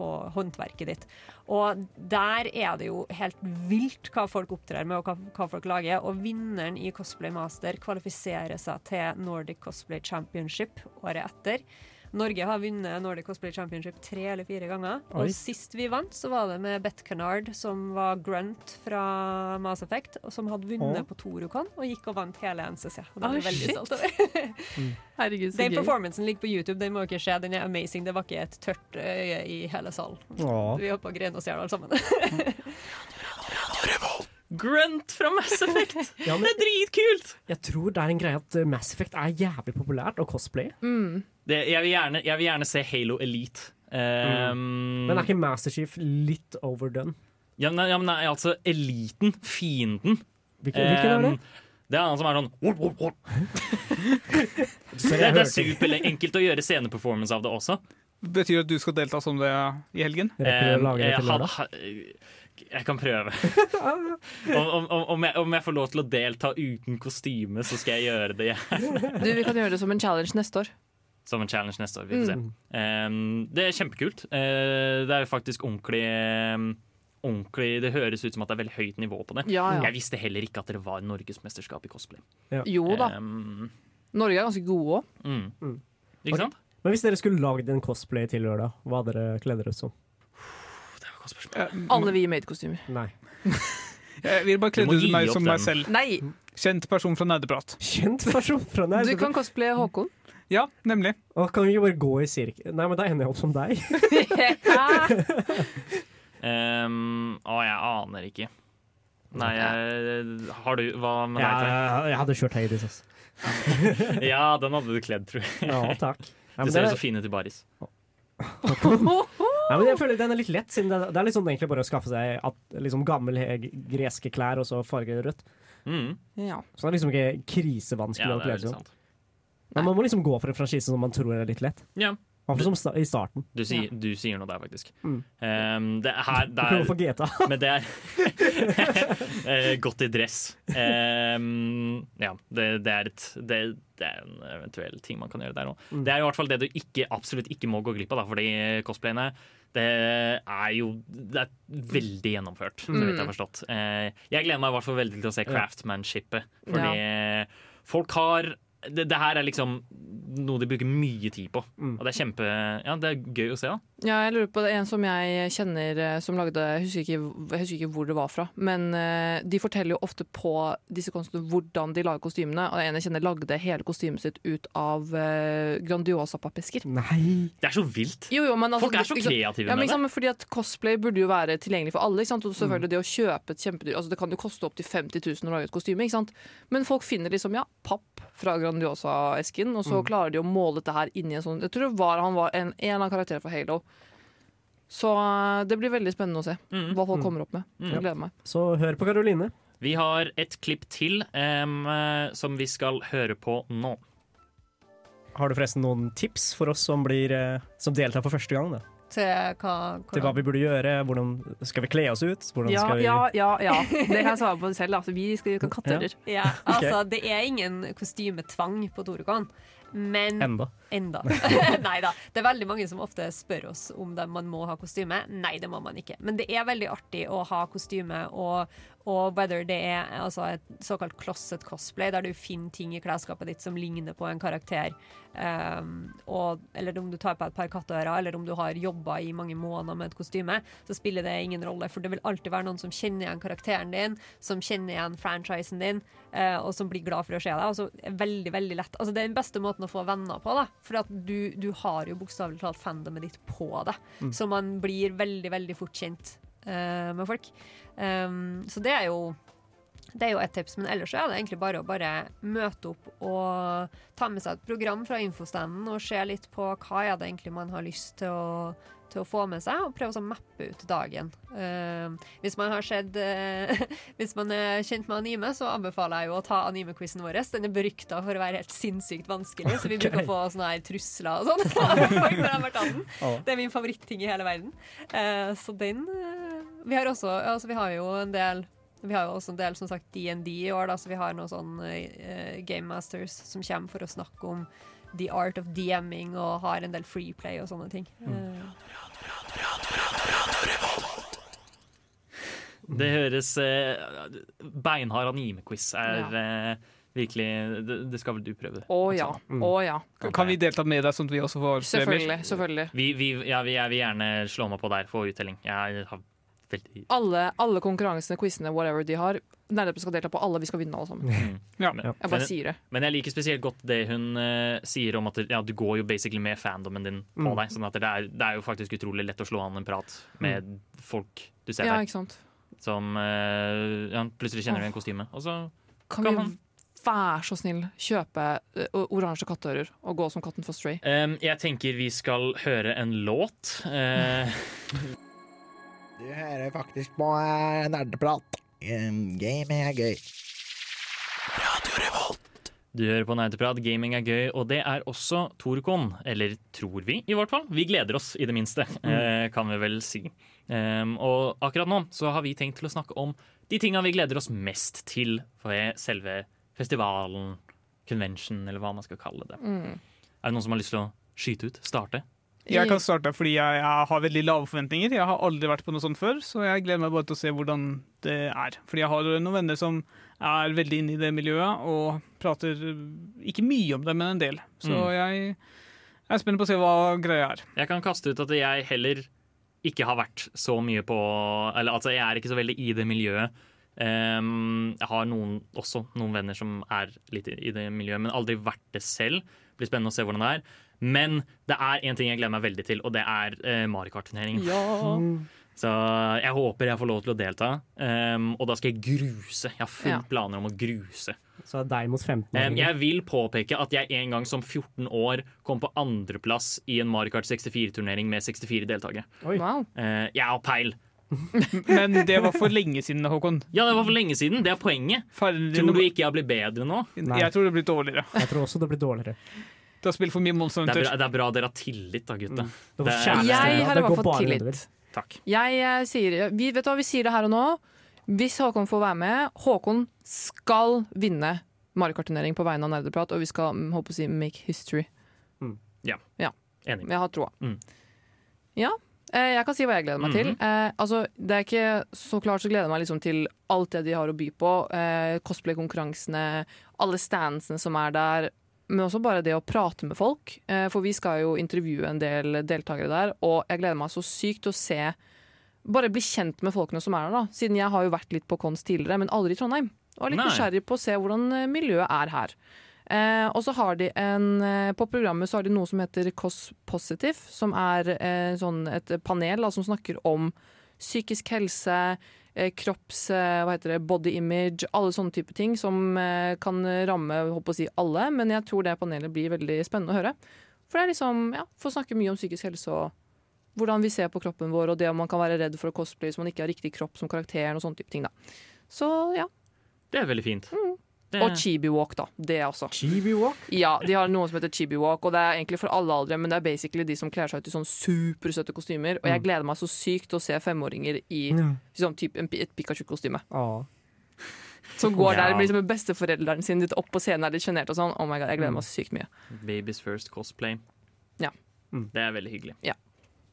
på håndverket ditt. Og der er det jo helt vilt hva folk opptrer med, og hva, hva folk lager. Og vinneren i Cosplay Master kvalifiserer seg til Nordic Cosplay Championship året etter. Norge har vunnet Nordic Cosplay Championship tre eller fire ganger. Oi. Og sist vi vant, så var det med Beth Canard, som var Grunt fra Mass Effect, og som hadde vunnet oh. på Torukon og gikk og vant hele NCC. Og det vi veldig shit. stolt over. Herregud, så Den gøy. performancen ligger på YouTube, den må dere se. Den er amazing. Det var ikke et tørt øye i hele salen. Oh. Vi holdt på å grene oss i hjel alle sammen. Grunt fra Mass Effect! Ja, men- Det er dritkult! Jeg tror det er en greie at Mass Effect er jævlig populært og cosplay. cosplaye. Det, jeg, vil gjerne, jeg vil gjerne se Halo Elite. Um, Men er ikke Master Chief litt overdone? Ja, men, ja, men nei, altså eliten, fienden. Hvilken- hvilken er det? Um, Det er han som er sånn. Så Det, det er superenkelt å gjøre sceneperformance av det også. Betyr det at du skal delta som det i helgen? Um, jeg, jeg, jeg kan prøve. om, om, om, jeg, om jeg får lov til å delta uten kostyme, så skal jeg gjøre det. Du, vi kan gjøre det som en challenge neste år. Som en challenge neste år. Vi får se. Mm. Um, det er kjempekult. Uh, det er jo faktisk ordentlig um, Ordentlig, Det høres ut som at det er veldig høyt nivå på det. Ja, ja. Jeg visste heller ikke at det var norgesmesterskap i cosplay. Jo da. Um, Norge er ganske gode òg. mm. Ikke sant? Men hvis dere skulle lagd en cosplay til lørdag, hva hadde dere kledd dere ut som? Alle vi i maidkostymer. Nei. Jeg vil bare kledde ut meg som den. meg selv. Nei. Kjent person fra Nerdeprat. Kjent person fra Du kan cosplaye Håkon. Ja, nemlig. Og kan vi ikke bare gå i sirkel Nei, men da ender jeg opp som deg. Um, å, jeg aner ikke. Nei, jeg, har du Hva med deg? Ja, jeg hadde kjørt Hades, altså. Ja, den hadde du kledd, tror jeg. Ja, takk. Nei, du ser det- så fin ut i baris. Nei, men jeg føler Den er litt lett, siden det, det er sånn egentlig bare å skaffe seg at, liksom gamle greske klær og så farge rødt. rødt. Ja. Så det er liksom ikke krisevanskelig Ja, å det kle seg. Men man må liksom gå for en franchise som man tror er litt lett. Ja. Som i starten. Du, sier- du sier noe der, faktisk. Mm. Um, det, her, det Prøv er, få GTA. men det er eh, godt i dress. Um, ja, det, det, er et, det, det er en eventuell ting man kan gjøre der òg. Mm. Det er jo i hvert fall det du ikke, absolutt ikke må gå glipp av, da, fordi cosplayene det er jo det er veldig gjennomført, så vidt jeg har Mm. forstått. Uh, jeg gleder meg i hvert fall veldig til å se craftmanshipet, fordi folk har det, det her er liksom noe de bruker mye tid på. Mm. Og det er kjempe Ja, det er gøy å se, da. Ja, jeg lurer på det en som jeg kjenner eh, som lagde Jeg husker ikke, jeg husker ikke hvor det var fra, men eh, de forteller jo ofte på disse konstene hvordan de lager kostymene. Og en jeg kjenner lagde hele kostymet sitt ut av uh, Grandiosa-pappesker. Nei Det er så vilt. Jo, jo, men altså, Folk er så kreative ja, men, med det. Fordi at Cosplay burde jo være tilgjengelig for alle. Ikke sant? Og selvfølgelig det å kjøpe et kjempedyr altså Det kan jo koste opptil 50 000 å lage et kostyme. Ikke sant? Men folk finner liksom ja, papp fra Grandiosa-esken, og så Mm. klarer de å måle dette her inni en sånn Jeg tror det var, han var en, en av karakterene fra Halo. Så eh, det blir veldig spennende å se hva folk Mm. kommer opp med. Mm. Jeg gleder meg. Så hør på Karoline. Vi har et klipp til eh, som vi skal høre på nå. Har du forresten noen tips for oss som, blir, eh, som deltar for første gang? Da? Til hva, Til hva vi burde gjøre? Hvordan skal vi kle oss ut? Hvordan Ja, skal vi... ja, ja, ja. Det kan jeg svare på selv. Altså, vi skal gjøre katteører. Ja, altså, det er ingen kostymetvang på Torekon. Men Enda. Enda. Nei da. Det er veldig mange som ofte spør oss om det, man må ha kostyme. Nei, det må man ikke. Men det er veldig artig å ha kostyme, og, og whether det er altså, et såkalt closet cosplay, der du finner ting i klesskapet ditt som ligner på en karakter, um, og, eller om du tar på et par katteører, eller om du har jobba i mange måneder med et kostyme, så spiller det ingen rolle. For det vil alltid være noen som kjenner igjen karakteren din, som kjenner igjen franchisen din, uh, og som blir glad for å se deg. Altså, veldig, veldig lett. Altså, det er den beste måten å få venner på, da. For du, du har jo bokstavelig talt fandomet ditt på deg. Mm. Så man blir veldig, veldig fort kjent uh, med folk. Um, så det er jo det er jo et tips, men ellers er det egentlig bare å bare møte opp og ta med seg et program fra infostanden og se litt på hva er det egentlig man har lyst til å, til å få med seg, og prøve å mappe ut dagen. Uh, hvis man har sett uh, Hvis man er kjent med anime, så anbefaler jeg jo å ta anime-quizen vår. Den er berykta for å være helt sinnssykt vanskelig, så vi okay. bruker å få sånne her trusler og sånn. Det er min favoritting i hele verden. Uh, så den eh, Vi har også Altså, vi har jo en del vi har jo også en del som sagt DND i år, da, så vi har noen sånne uh, Game Masters som kommer for å snakke om the art of DMing og har en del freeplay og sånne ting. Mm. Det høres uh, Beinhard anime-quiz er eh, virkelig det, det skal vel du prøve. Å ja. Å ja. Kan vi delta med deg, sånn at vi også får premier? Selvfølgelig. selvfølgelig. Vi, vi, ja, vi, jeg vil gjerne slå meg på der, få uttelling. Jeg har veldig Alle, alle konkurransene, quizene, whatever de har, Nerdeprat skal delta på alle. Vi skal vinne alle sammen. Ja. Men, Jeg bare sier det. Men jeg liker spesielt godt det hun uh, sier om at ja, du går jo basically med fandomen din på Mm. deg. Sånn at det er, det er jo faktisk utrolig lett å slå an en prat med folk du ser Ja, der. ikke sant. Som uh, ja, plutselig kjenner du igjen kostyme. Og så Kan, kan vi man vær så snill kjøpe uh, oransje katteører og gå som katten for Stray? Um, Jeg tenker vi skal høre en låt. Eh, Du hører faktisk på eh, nerdeprat. Gaming er gøy. Radio Revolt. Du hører på Nerdeprat, gaming er gøy, og det er også Torkon. Eller tror vi, i hvert fall. Vi gleder oss, i det minste, eh, kan vi vel si. Og akkurat nå så har vi tenkt til å snakke om de tinga vi gleder oss mest til for selve festivalen, convention, eller hva man skal kalle det. Mm. Er det noen som har lyst til å skyte ut? Starte? Jeg kan starte fordi jeg, jeg har veldig lave forventninger. Jeg har aldri vært på noe sånt før, så jeg gleder meg bare til å se hvordan det er. Fordi jeg har noen venner som er veldig inne i det miljøet og prater ikke mye om det, men en del. Så Mm. jeg er spent på å se hva greia er. Jeg kan kaste ut at jeg heller ikke har vært så mye på Eller altså, jeg er ikke så veldig i det miljøet. Um, jeg har noen, også noen venner som er litt i i det miljøet, men aldri vært det selv. Det Blir spennende å se hvordan det er. Men det er én ting jeg gleder meg veldig til, og det er uh, Mario Kart-turneringen. Ja. Så jeg håper jeg får lov til å delta, um, og da skal jeg gruse. Jeg har fulle Ja. planer om å gruse. Så deg mot 15 Um, jeg vil påpeke at jeg en gang som 14 år kom på andreplass i en Mario Kart 64-turnering med 64 deltakere. Wow. Uh, jeg har peil. Men det var for lenge siden, Håkon. Ja, det var for lenge siden. Det er poenget. Tror du ikke jeg blir bedre nå? Jeg tror det blir dårligere. Jeg tror også det blir dårligere. Du har spilt for mye Monster Det er, bra, det er bra dere har tillit, da, gutta. Mm. Det er- Jeg har i hvert fall tillit. Takk. Jeg eh, sier, vi, vet du hva, vi sier det her og nå. Hvis Håkon får være med Håkon skal vinne Mario Kart-turnering på vegne av Nerdeprat, og vi skal mm, håper å si, make history. Ja. Ja. Enig. Jeg har troa. Mm. Ja. Eh, jeg kan si hva jeg gleder meg til. Mhm. Eh, altså, det er ikke Så klart så gleder jeg meg liksom til alt det de har å by på. Eh, Cosplay-konkurransene, alle standsene som er der. Men også bare det å prate med folk. Eh, for vi skal jo intervjue en del deltakere der, og jeg gleder meg så sykt til å se Bare bli kjent med folkene som er der, da. Siden jeg har jo vært litt på Kons tidligere, men aldri i Trondheim. Og er litt nysgjerrig på å se hvordan eh, miljøet er her. Eh, og så har de en eh, På programmet så har de noe som heter Kos Positive, som er eh, sånn et panel da, som snakker om psykisk helse, kropps... Eh, hva heter det? Body image, alle sånne type ting som eh, kan ramme håper å si, alle. Men jeg tror det panelet blir veldig spennende å høre. For det er liksom, ja, Få snakke mye om psykisk helse og hvordan vi ser på kroppen vår, og det om man kan være redd for å cosplaye hvis man ikke har riktig kropp som karakteren og sånne type ting. da. Så ja. Det er veldig fint. Det- Og Chibi Walk, da. Det også. Chibi Walk? Ja, de har noe som heter Chibi Walk, og det er egentlig for alle aldre, men det er basically de som kler seg ut i sånn supersøte kostymer. Og jeg Mm. gleder meg så sykt til å se femåringer i Ja. sånn type, en, et Pikachu-kostyme. Åh. Som går Ja. der blir liksom med sin litt opp på scenen, er litt sjenert og sånn. Oh my god, jeg gleder meg så sykt mye. Babies first cosplay. Ja. Det er veldig hyggelig. Ja.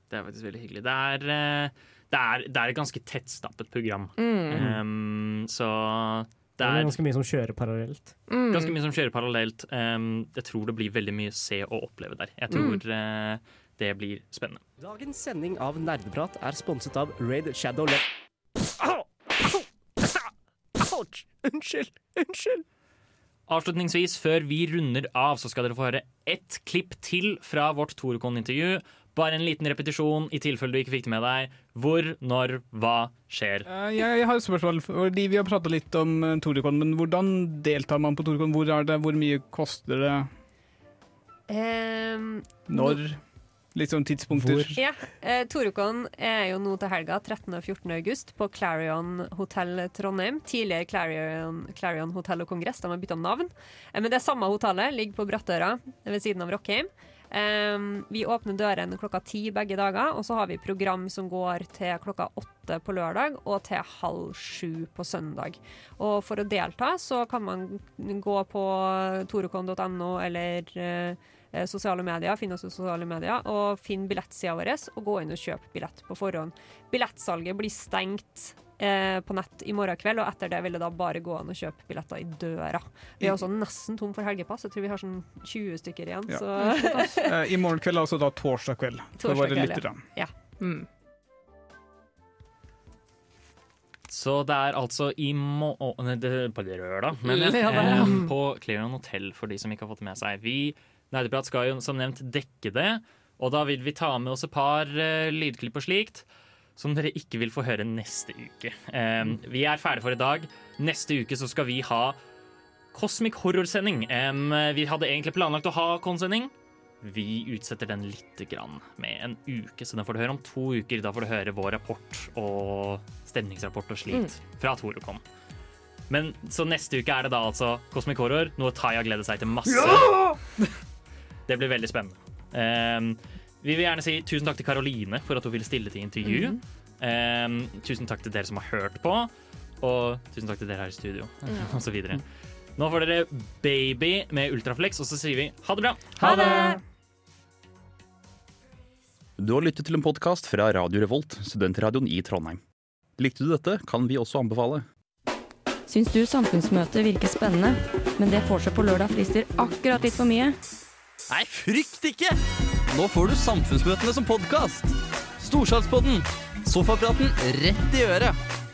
Det er faktisk veldig hyggelig. Det er, eh, det er, det er et ganske tettstappet program. Mm. Um, så Det det er ganske mye som kjører parallelt. Mm. ganske mye som kjører parallelt. Um, jeg tror det blir veldig mye se og oppleve der. Jeg tror Mm. uh, det blir spennende. Dagens sending av Nerdeprat er sponset av Raid Shadow Le... Au! Ouch! Unnskyld! Unnskyld! Avslutningsvis, før vi runder av, så skal dere få høre ett klipp til fra vårt Torekon-intervju. Bare en liten repetisjon i tilfelle du ikke fikk det med deg. Hvor, når, hva skjer? Eh, Jeg har et spørsmål, fordi Vi har prata litt om eh, Torikon, men hvordan deltar man på Torikon? Hvor er det? Hvor mye koster det? Ehm, Når? Litt sånn tidspunkter. Ja, eh, Torukon er jo nå til helga 13. og 14. august på Clarion Hotel Trondheim. Tidligere Clarion, Clarion Hotel og Kongress. De har bytta navn. Eh, men det er samme hotellet, ligger på Brattøra ved siden av Rockheim. Um, vi åpner dørene klokka ti begge dager, og så har vi program som går til klokka åtte på lørdag og til halv sju på søndag. Og for å delta så kan man gå på torekon.no eller eh, sosiale medier, finne oss i sosiale medier, og finne billettsida vår og gå inn og kjøpe billett på forhånd. Billettsalget blir stengt eh, på nett i morgen kveld, og etter det vil det da bare gå an å kjøpe billetter i døra. Vi er også nesten tom for helgepass. Jeg tror vi har sånn 20 stykker igjen. Ja. Så Eh, I morgen kveld, altså da torsdag kveld. For Torsdag våre kveld, lyttere. ja. Mm. Så det er altså i morgen på lørdag, mener jeg. Eh, på Clearon Hotel, for de som ikke har fått det med seg. Vi Nerdeprat skal jo som nevnt dekke det, og da vil vi ta med oss et par eh, lydklipp og slikt. Som dere ikke vil få høre neste uke. Um, vi er ferdige for i dag. Neste uke så skal vi ha Cosmic Horror-sending. Em, vi hadde egentlig planlagt å ha konsending. Vi utsetter den litt grann med en uke, så den får du høre om to uker. Da får du høre vår rapport og stemningsrapport og slikt fra Torocon. Men så neste uke er det da altså Cosmic Horror, noe Taya gleder seg til masse. Det blir veldig spennende. Em, vi vil gjerne si tusen takk til Karoline for at hun ville stille til intervju. Em, tusen takk til dere som har hørt på, og tusen takk til dere her i studio, mm. og så videre. Nå får dere Baby med Ultraflex, og så sier vi ha det bra. Ha det! Du har lyttet til en podkast fra Radio Revolt, studentradioen i Trondheim. Likte du dette, kan vi også anbefale. Syns du samfunnsmøtet virker spennende, men det får seg på lørdag frister akkurat litt for mye? Nei, frykt ikke! Nå får du Samfunnsmøtene som podkast. Storsalgspodden. Sofapraten rett i øret.